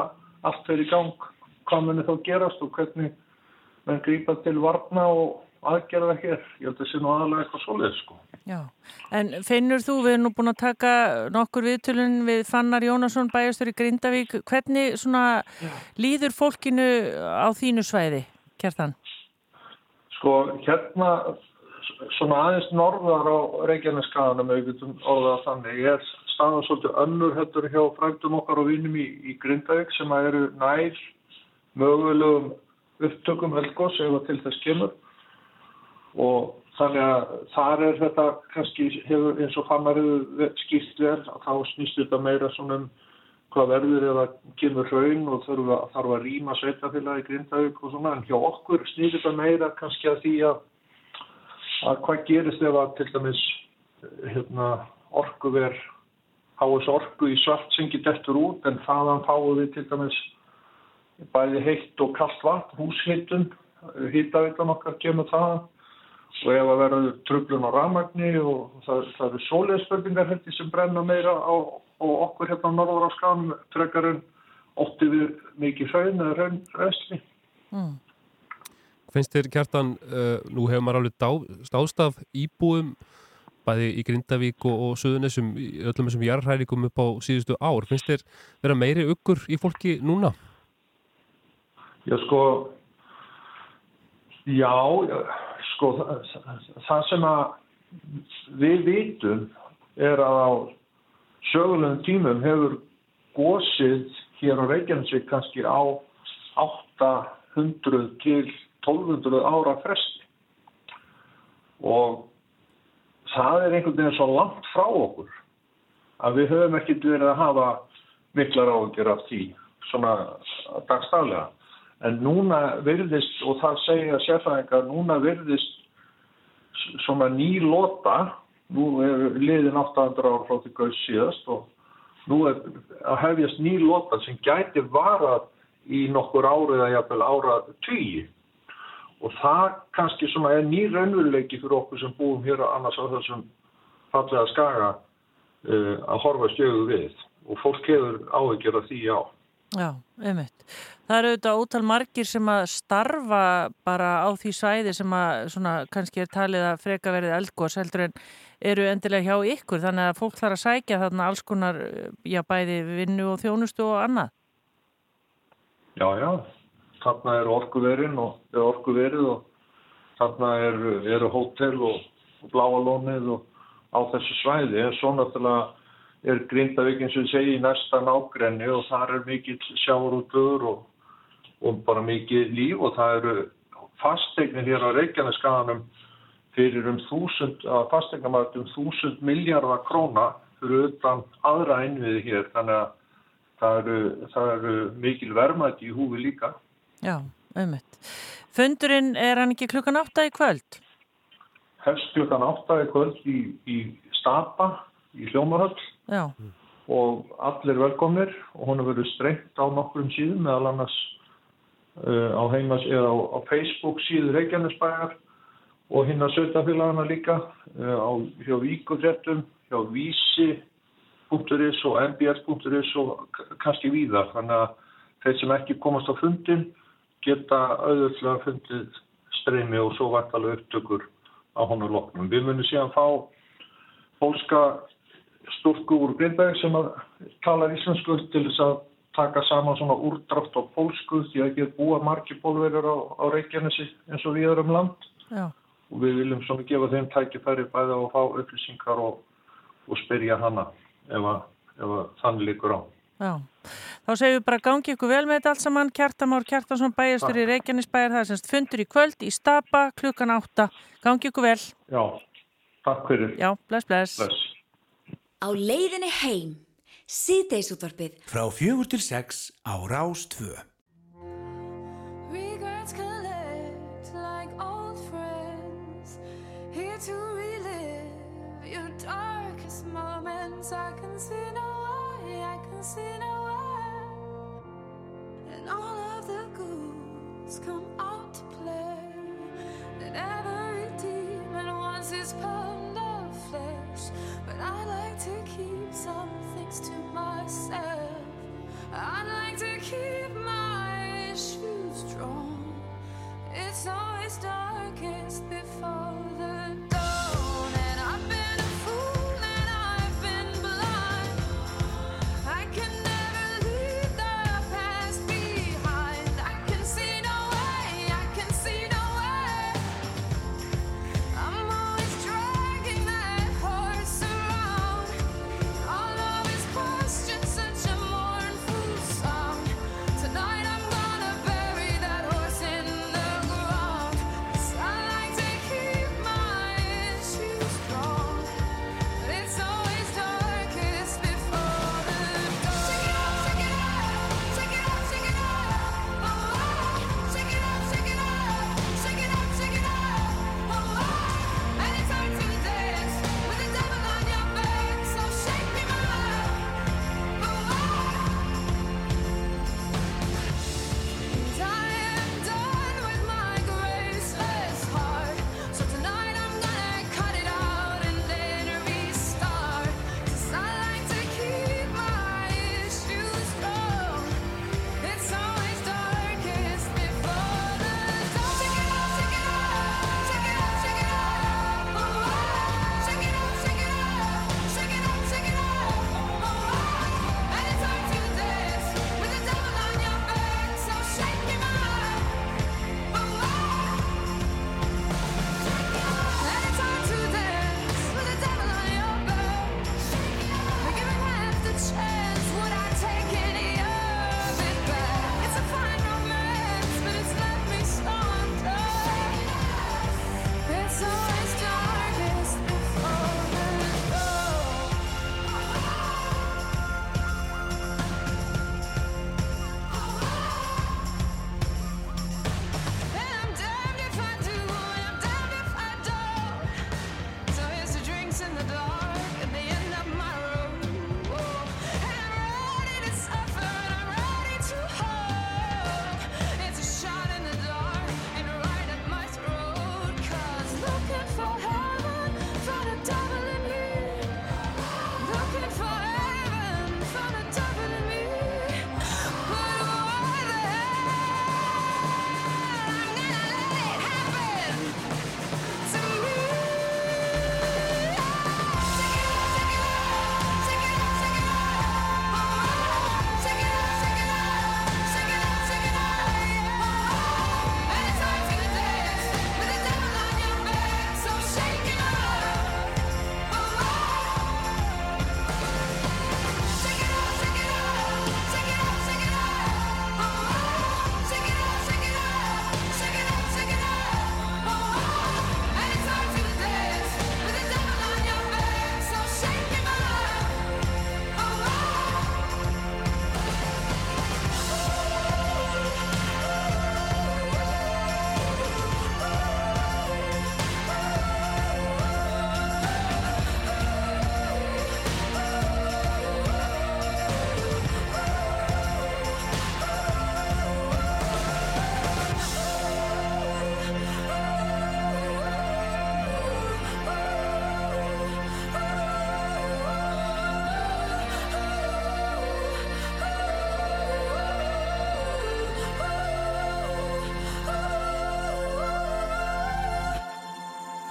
allt er í gang hvað muni þá gerast og hvernig menn grípa til varna og aðgerða hér, ég held að sé nú aðalega eitthvað svoleið sko. Já, en finnur þú, við erum nú búin að taka nokkur viðtölun við Fannar Jónasson bæjastur í Grindavík, hvernig svona líður fólkinu á þínu svæði, Kjartan? Sko hérna svona aðeins norðar á Reykjaneskaðanum ef við getum orðað þannig er staðan svolítið önnur heldur hjá frændum okkar og vinnum í, í Grindavík sem að eru nær mögulegum upptökum eldgós ef að til þess kemur og þannig að þar er þetta kannski hefur eins og fannar hefur skýrt vel að þá snýst þetta meira svona um hvað verður það kemur hraun og þarf að, þarf að rýma sveitafélagi Grindavík og svona. En hjá okkur snýst þetta meira kannski að því að, að hvað gerist ef að til dæmis hérna, orkuver háis orku í svart getur eftir út en þaðan fáum við til dæmis bæði heitt og kallt vatn, húshittun, hittaveitan okkar kemur það og ef að vera tröflun á ramagni og það, það eru sóliðspöldingar hætti sem brenna meira á, á okkur hérna á norður á skanum frekar en ótti við mikið hraun eða hraun restli. Mm. Finnst þér Kjartan, uh, nú hefur maður alveg dá, stáðstaf íbúum bæði í Grindavík og, og Suðunessum, í öllum þessum jarðhærigum upp á síðustu ár. Finnst þér vera meiri uggur í fólki núna? Já, sko, já, sko, það, sem að við vitum er að á sögulegum tímum hefur gósið hér á Reykjanesvík kannski á 800 til 1200 ára fresti. Og það er einhvern veginn svo langt frá okkur að við höfum ekkert verið að hafa miklar áhugir af því svona dagstaflega en núna virðist og það segja sérfæðingar núna virðist svona ný lota nú er liðin 800 ára frá því gauð síðast og nú er að hefjast ný lota sem gæti varað í nokkur árið eða jafnvel ára tugi og það kannski svona er ný raunveruleiki fyrir okkur sem búum hér annars á þessum fallega skaga uh, að horfa stjögu við og fólk hefur áhyggjur af því já. Já, einmitt. Það eru auðvitað ótal margir sem að starfa bara á því svæði sem að svona kannski er talið að freka verið eldgós heldur en eru endilega hjá ykkur þannig að fólk þarf að sækja þarna alls konar, já bæði vinnu og þjónustu og annað. Já, já, þarna er orkuverin og er orkuverið og þarna eru, eru hótel og, og bláalónið og á þessu svæði svo náttúrulega er Grindavík eins og ég segi í næsta nágrenni og þar er mikill sjáurútur og, og bara mikið líf og það eru fasteignir hér á Reykjaneskaðanum fyrir um þúsund, að fasteignamarkt um þúsund miljardar króna fyrir utan aðra innviði hér. Þannig að það eru, það eru mikil verðmætti í húfi líka. Já, ummitt. Fundurinn er hann ekki klukkan átta í kvöld? Hefst klukkan átta í kvöld í, í Stapa, í Hljómarhöll Já, og allir velkomnir. Og hún hefur verið strengt á nokkrum síðum meðal annars uh, á heimas eða á, á Facebook síðu Reykjanesbæjar og hinn að sötafélagana líka uh, á, hjá Víkudrettum, hjá Vísi.is og mbs.is og kannski víðar. Þannig að þeir sem ekki komast á fundin geta auðvitað fundið streymi og svo vartalega upptökur á honum loknum. Við munum síðan fá pólska stúrku úr Grinberg sem talar íslensku til þess að taka saman svona úrdrátt á pólsku því að ekki er búa margir pólverður á, á Reykjanesi eins og við erum land já, og við viljum svona gefa þeim tækifæri á að fá upplýsingar og, og spyrja hana ef að, ef að þannig líkur á. já. Þá segjum við bara gangi ykkur vel með þetta allt saman. Kjartamár Kjartansson bæjastur í Reykjanesbæjar. Það er semst fundur í kvöld í Stapa klukkan átta. Gangi ykkur vel. Já, takk fyrir. Já, bless, bless. Bless. Á leiðinni heim, síðdeisútvarpið. Frá fjögur til sex á Rás 2. Regrets collect like old friends, here to relive your darkest moments. I can see no way, I can see no way, and all of the ghouls come out to play. And every to keep some things to myself. I'd like to keep my shoes drawn. It's always darkest before the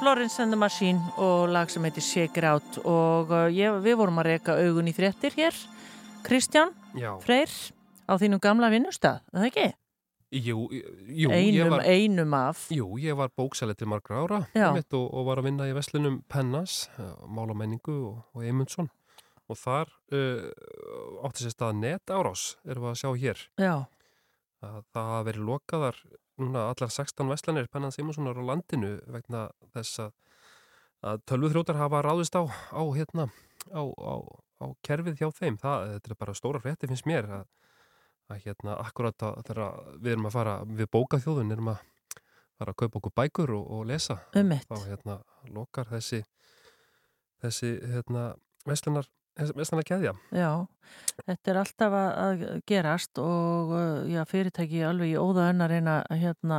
Florence and the Machine og lag sem heitir Shake It Out. Og uh, ég, við vorum að reyka augun í fréttir hér. Kristján Já. Freyr á þínum gamla vinnustad, er það ekki? Jú, jú Einum, var, einum af. Jú, ég var bóksæli til margra ára einmitt, og, og var að vinna í Vestlunum Pennas, uh, Málamenningu og, og Eymundsson. Og þar uh, átti sér stað net árás erum við að sjá hér. Já, að það hafa verið lokaðar núna allar 16 Vestlanir Pennans Eymundssonar á landinu vegna þess að, að tölvuþrótar hafa ráðist á, á hérna á, á, á kerfið hjá þeim það, þetta er bara stóra frétti finnst mér að, að hérna akkurat að þegar við erum að fara við bókaþjóðun erum að fara að kaupa okkur bækur og, og lesa Einmitt. þá hérna lokar þessi þessi hérna Vestlanar Vestlanar keðja. Já Þetta er alltaf að, að gerast og uh, já, fyrirtæki alveg í óða önn að reyna að hérna,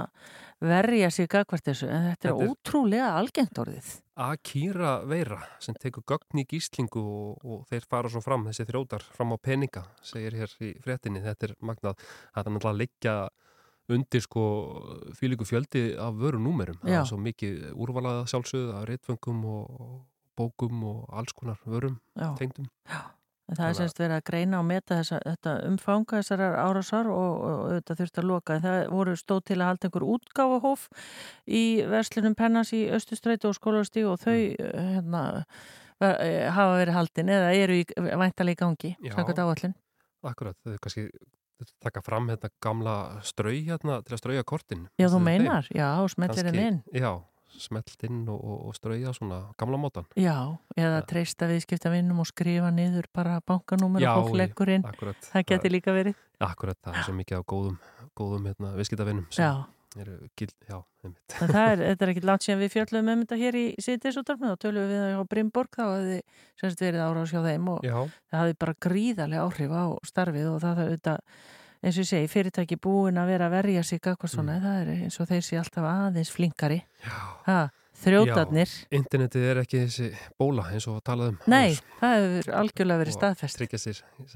verja sig gagvart þessu en þetta er Þetta er- ótrúlega algengt orðið. Akira Veira sem tekur gögn í gíslingu og, og þeir fara svo fram, þessi þrótar fram á peninga, segir hér í fréttinni. Þetta er magnað, þetta er náttúrulega að leggja undir sko fylíku fjöldi af vörunúmerum. Það er svo mikið úrvalaða reitföngum og, og bókum og alls konar vörum Já. tengdum En það er semst verið að greina og meta þessa, þetta umfanga þessar árásar og, og auðvitað þurfti að loka. En það voru stóð til að halda einhver útgáfahóf í verslunum Pennas í Östustræti og skólastíg og þau mm. hérna, ver, eh, hafa verið haldin eða eru í, væntalega í gangi, Já. samkvæmt áallin. Akkurat, þau kannski taka fram hérna gamla strau hérna til að strauja kortin Já, þú þér þeim? meinar, já, smellir henni inn. Já, smelt inn og, og, strauja svona gamla mótan Já, eða treysta viðskiptavinnum og skrifa niður bara bankanúmer og fólk leggur inn. akkurat. Það Það- líka verið. Akkurat, það er svo mikið á góðum, góðum hérna, viðskiptavinnum sem Já. eru gild, já, einmitt. Það er, þetta er ekki langt síðan við fjöllum um þetta hér í síðdeisúttarfinu og tölum við það á Brimborg þá hefði semst verið árás hjá þeim og Já. það hefði bara gríðarlega áhrif á starfið og það er auðvitað eins og ég segi, fyrirtæki búin að vera að verja sig eitthvað svona, Mm. það er eins og þeir sé alltaf aðeins flinkari. Ha, þrjótarnir. Já, internetið er ekki þessi bóla eins og talað um Nei, það hefur algjörlega verið staðfest. Tryggja sér í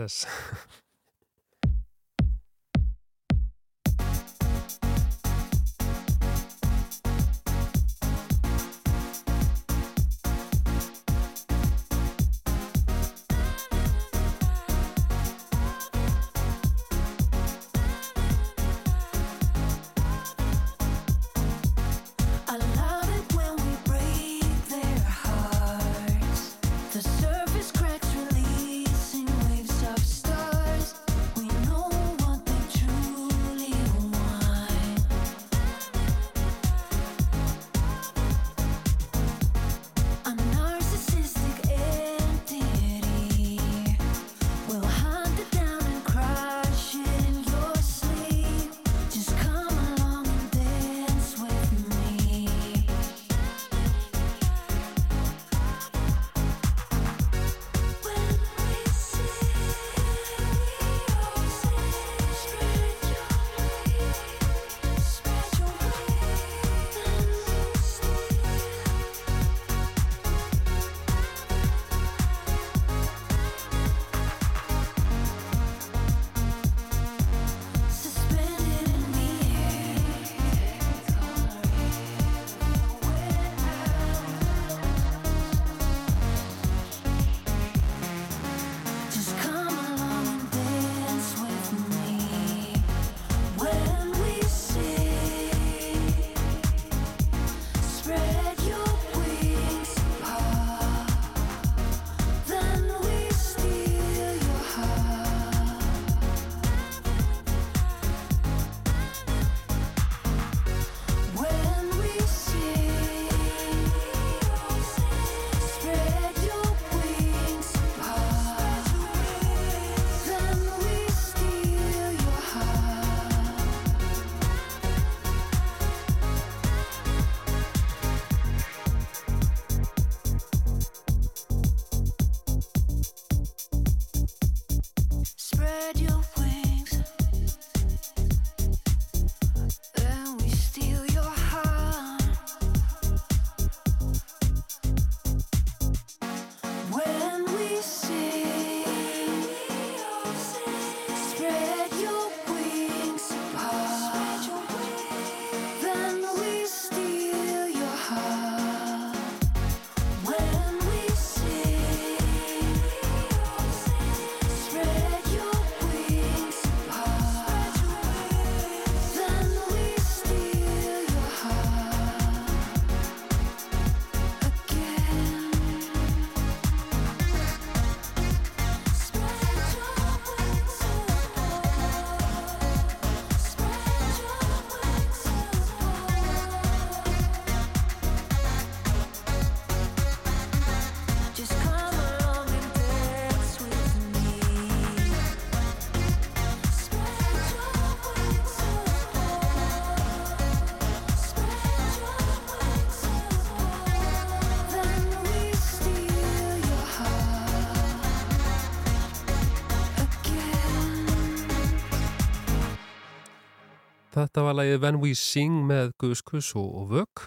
Þetta var lagið When We Sing með Guðskus og, og Vögg.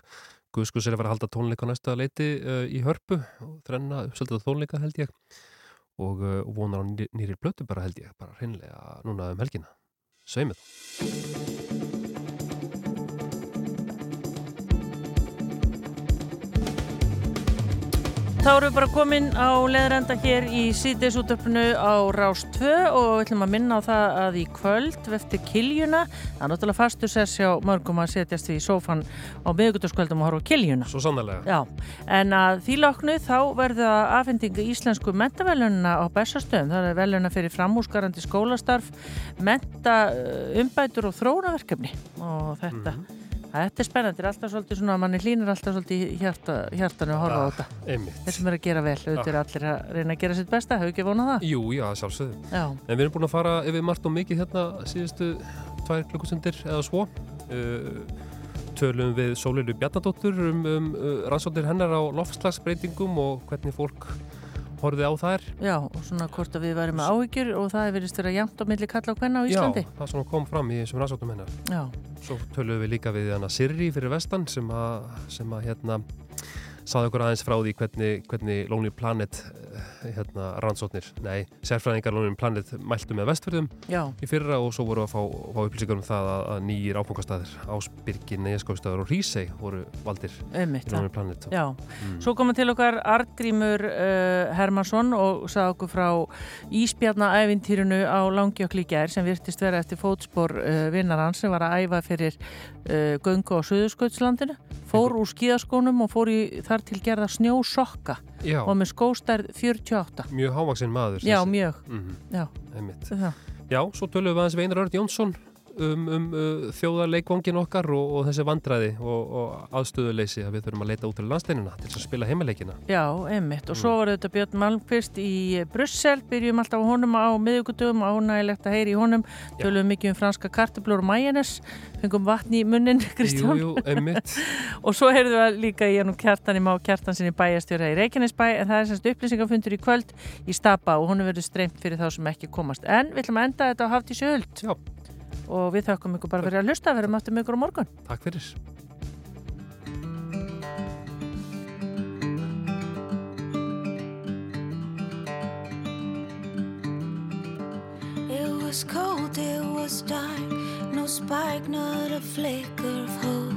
Guðskus er að fara að halda tónleika næsta leiti uh, í hörpu og þrenna uppsölduð tónleika held ég og uh, vonar á nýri, nýri blötu bara held ég, bara hreinlega núna um helgina. Sveimið. Þá erum við bara komin á leðrenda hér í síðdeisútöfnu á Rás 2 og við ætlum að minna á það að í kvöld vefti kiljuna, það er náttúrulega fastur sess hjá mörgum að setjast í sófan á miðugutaskvöldum og horfa á kiljuna. Svo sannlega. Já, en að því loknu þá verða afhendingu íslensku mentavelunna á bestastöðum. Það er veluna fyrir framhúsgarandi skólastarf, menta uh, umbætur og þróunaverkefni og þetta. Þetta er spennandi, er alltaf svolítið svona, manni hlýnir alltaf svolítið í hjarta, hjartanu að horfa á þetta. Einmitt. Þeir sem eru að gera vel, auðvitað eru allir að reyna að gera sitt besta, hefur ekki vonað það? Jú, já, sjálfsögðu. Já. En við erum búin að fara yfir margt og mikið hérna síðustu tvær klukkusundir eða svo. Uh, tölum við Sólilu Bjarnadóttur um, um uh, rannsóknir hennar á loftslagsbreytingum og hvernig fólk horfið á þær. Já, og svona hvort að við værum með áhyggjur og það er verið vera jæmt á milli kalla og hvenna á Íslandi. Já, það svona kom fram í þessum rannsóknum hennar. Já. Svo tölum við líka við hana Sirri fyrir vestan sem að, sem að hérna saði okkur aðeins frá því hvernig, hvernig Lonely Planet eh, hérna, rannsóknir, nei, sérfræðingar Lonely Planet mæltu með vestfjörðum í fyrra og svo voru að fá, fá upplýsingar um það að, að nýjir áfangastæðir Ásbyrgi, Neiðskóðstæður og Rísei voru valdir Einmitt, í Lonely Planet. Já, Mm. svo komum til okkar Artgrímur uh, Hermansson og sagði okkur frá Ísbjarnaævintýrinu á Langjökli gær sem virtist vera eftir fótspor uh, vinnarans sem var að æfa fyrir uh, göngu á Suðursköldslandinu fór úr skíðaskónum og fór í þar til gerða snjósokka Já. og með skóstærð 48 Mjög hávaksinn maður Já, mjög. Já. Einmitt. Já. Já, svo tölum við aðeins við Einar Örd Jónsson um, um uh, þjóðarleikvangin okkar og, og þessi vandræði og, og aðstöðuleysi að við þurfum að leita út til landsteinina til að spila heimileikina. Já, einmitt. Og svo var þetta Björn Malmqvist í Brussel, byrjum alltaf á honum á miðugudöfum, ánægilegt að heyri í honum, tölum mikið um franska karteblur og mæjanes, fengum vatn í munnin, Kristján. Jú, jú, einmitt. og svo heyrðum við líka í hann og kjartan í má kjartan sinni bæjastjóra í Reykjanesbæ, en það er semst upplýsingafundur í kvöld í Stapa og honum verður streymt fyrir þá sem ekki komast. En við ætlum að enda þetta á Hafdí Sjöld. Já. Og við þökkum ykkur bara fyrir að hlusta, verðum aftur með ykkur á morgun. Takk fyrir. It was cold, it was dark, no spark, not a flicker of hope.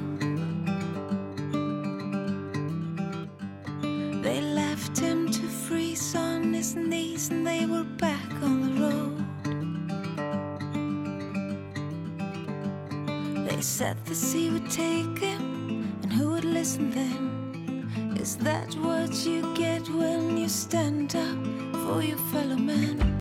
They left him to freeze on his knees and they were back on the road. They said the sea would take him, and who would listen then? Is that what you get when you stand up for your fellow man?